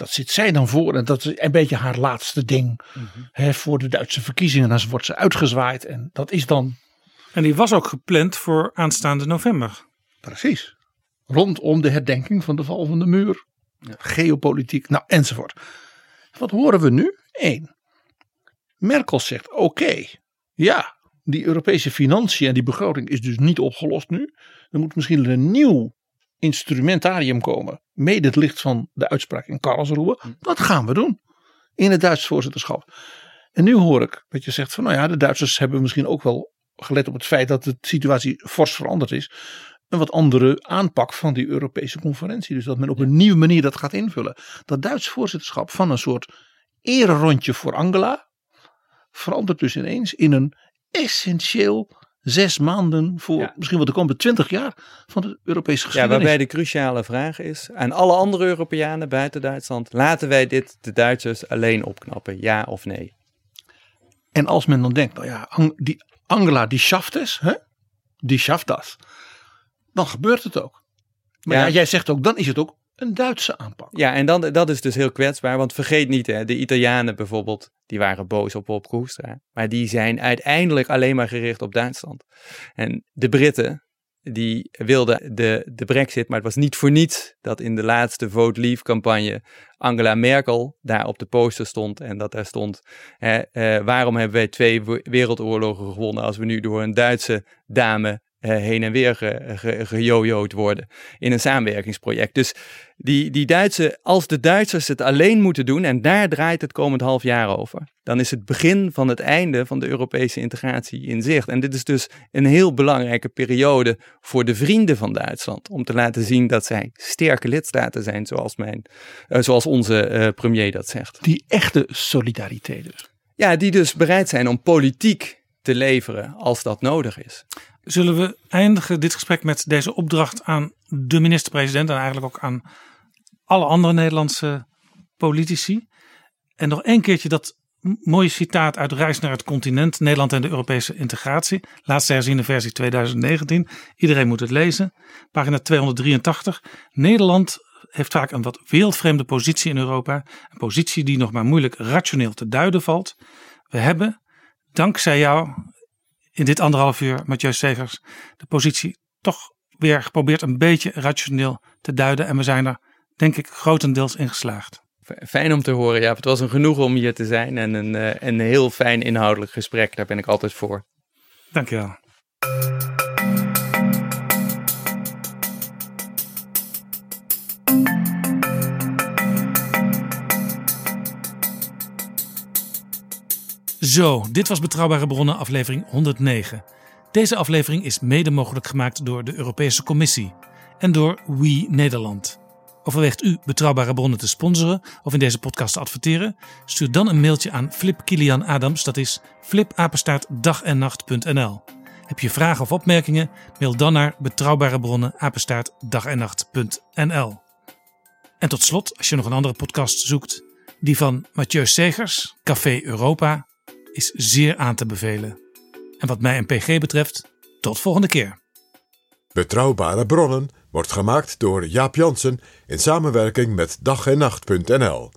Dat zit zij dan voor en dat is een beetje haar laatste ding. Mm -hmm. voor de Duitse verkiezingen. Dan wordt ze uitgezwaaid en dat is dan. En die was ook gepland voor aanstaande november. Precies. Rondom de herdenking van de val van de muur. Ja. Geopolitiek, nou enzovoort. Wat horen we nu? Eén. Merkel zegt: oké, okay, ja, die Europese financiën en die begroting is dus niet opgelost nu. Er moet misschien een nieuw instrumentarium komen. Mede het licht van de uitspraak in Karlsruhe. Hm. Dat gaan we doen. In het Duits voorzitterschap. En nu hoor ik dat je zegt van nou ja, de Duitsers hebben misschien ook wel gelet op het feit dat de situatie fors veranderd is. Een wat andere aanpak van die Europese conferentie. Dus dat men op een nieuwe manier dat gaat invullen. Dat Duits voorzitterschap van een soort rondje voor Angela verandert dus ineens in een essentieel zes maanden voor ja. misschien wel de komende twintig jaar van de Europese geschiedenis. Ja, waarbij de cruciale vraag is aan alle andere Europeanen buiten Duitsland, laten wij dit de Duitsers alleen opknappen, ja of nee? En als men dan denkt, nou ja, die Angela die schaft es, hè? die schaft dat, dan gebeurt het ook. Maar ja. ja, jij zegt ook, dan is het ook een Duitse aanpak. Ja, en dan, dat is dus heel kwetsbaar. Want vergeet niet, hè, de Italianen bijvoorbeeld, die waren boos op Bob Koestra. Maar die zijn uiteindelijk alleen maar gericht op Duitsland. En de Britten, die wilden de, de brexit, maar het was niet voor niets dat in de laatste Vote Leave campagne Angela Merkel daar op de poster stond en dat daar stond, hè, eh, waarom hebben wij twee wereldoorlogen gewonnen als we nu door een Duitse dame heen en weer gejojoed ge, ge worden in een samenwerkingsproject. Dus die, die Duitse, als de Duitsers het alleen moeten doen, en daar draait het komend half jaar over, dan is het begin van het einde van de Europese integratie in zicht. En dit is dus een heel belangrijke periode voor de vrienden van Duitsland, om te laten zien dat zij sterke lidstaten zijn, zoals, mijn, uh, zoals onze uh, premier dat zegt. Die echte solidariteit dus. Ja, die dus bereid zijn om politiek te leveren als dat nodig is. Zullen we eindigen dit gesprek met deze opdracht aan de minister-president en eigenlijk ook aan alle andere Nederlandse politici? En nog één keertje dat mooie citaat uit Reis naar het continent, Nederland en de Europese integratie. Laatste herziene versie 2019. Iedereen moet het lezen. Pagina 283. Nederland heeft vaak een wat wereldvreemde positie in Europa. Een positie die nog maar moeilijk rationeel te duiden valt. We hebben, dankzij jou, in dit anderhalf uur, Mathieu Segers, de positie toch weer geprobeerd een beetje rationeel te duiden. En we zijn er, denk ik, grotendeels in geslaagd. Fijn om te horen, ja. Het was een genoegen om hier te zijn en een, uh, een heel fijn inhoudelijk gesprek. Daar ben ik altijd voor. Dankjewel. Zo, dit was Betrouwbare Bronnen aflevering 109. Deze aflevering is mede mogelijk gemaakt door de Europese Commissie en door We Nederland. Overweegt u betrouwbare bronnen te sponsoren of in deze podcast te adverteren? Stuur dan een mailtje aan Flip Kilian Adams, dat is flipapenstaartdagennacht.nl. Heb je vragen of opmerkingen? Mail dan naar betrouwbare bronnen. En tot slot, als je nog een andere podcast zoekt, die van Mathieu Segers, Café Europa, is zeer aan te bevelen. En wat mij en PG betreft, tot volgende keer. Betrouwbare bronnen wordt gemaakt door Jaap Jansen in samenwerking met dag en nacht.nl.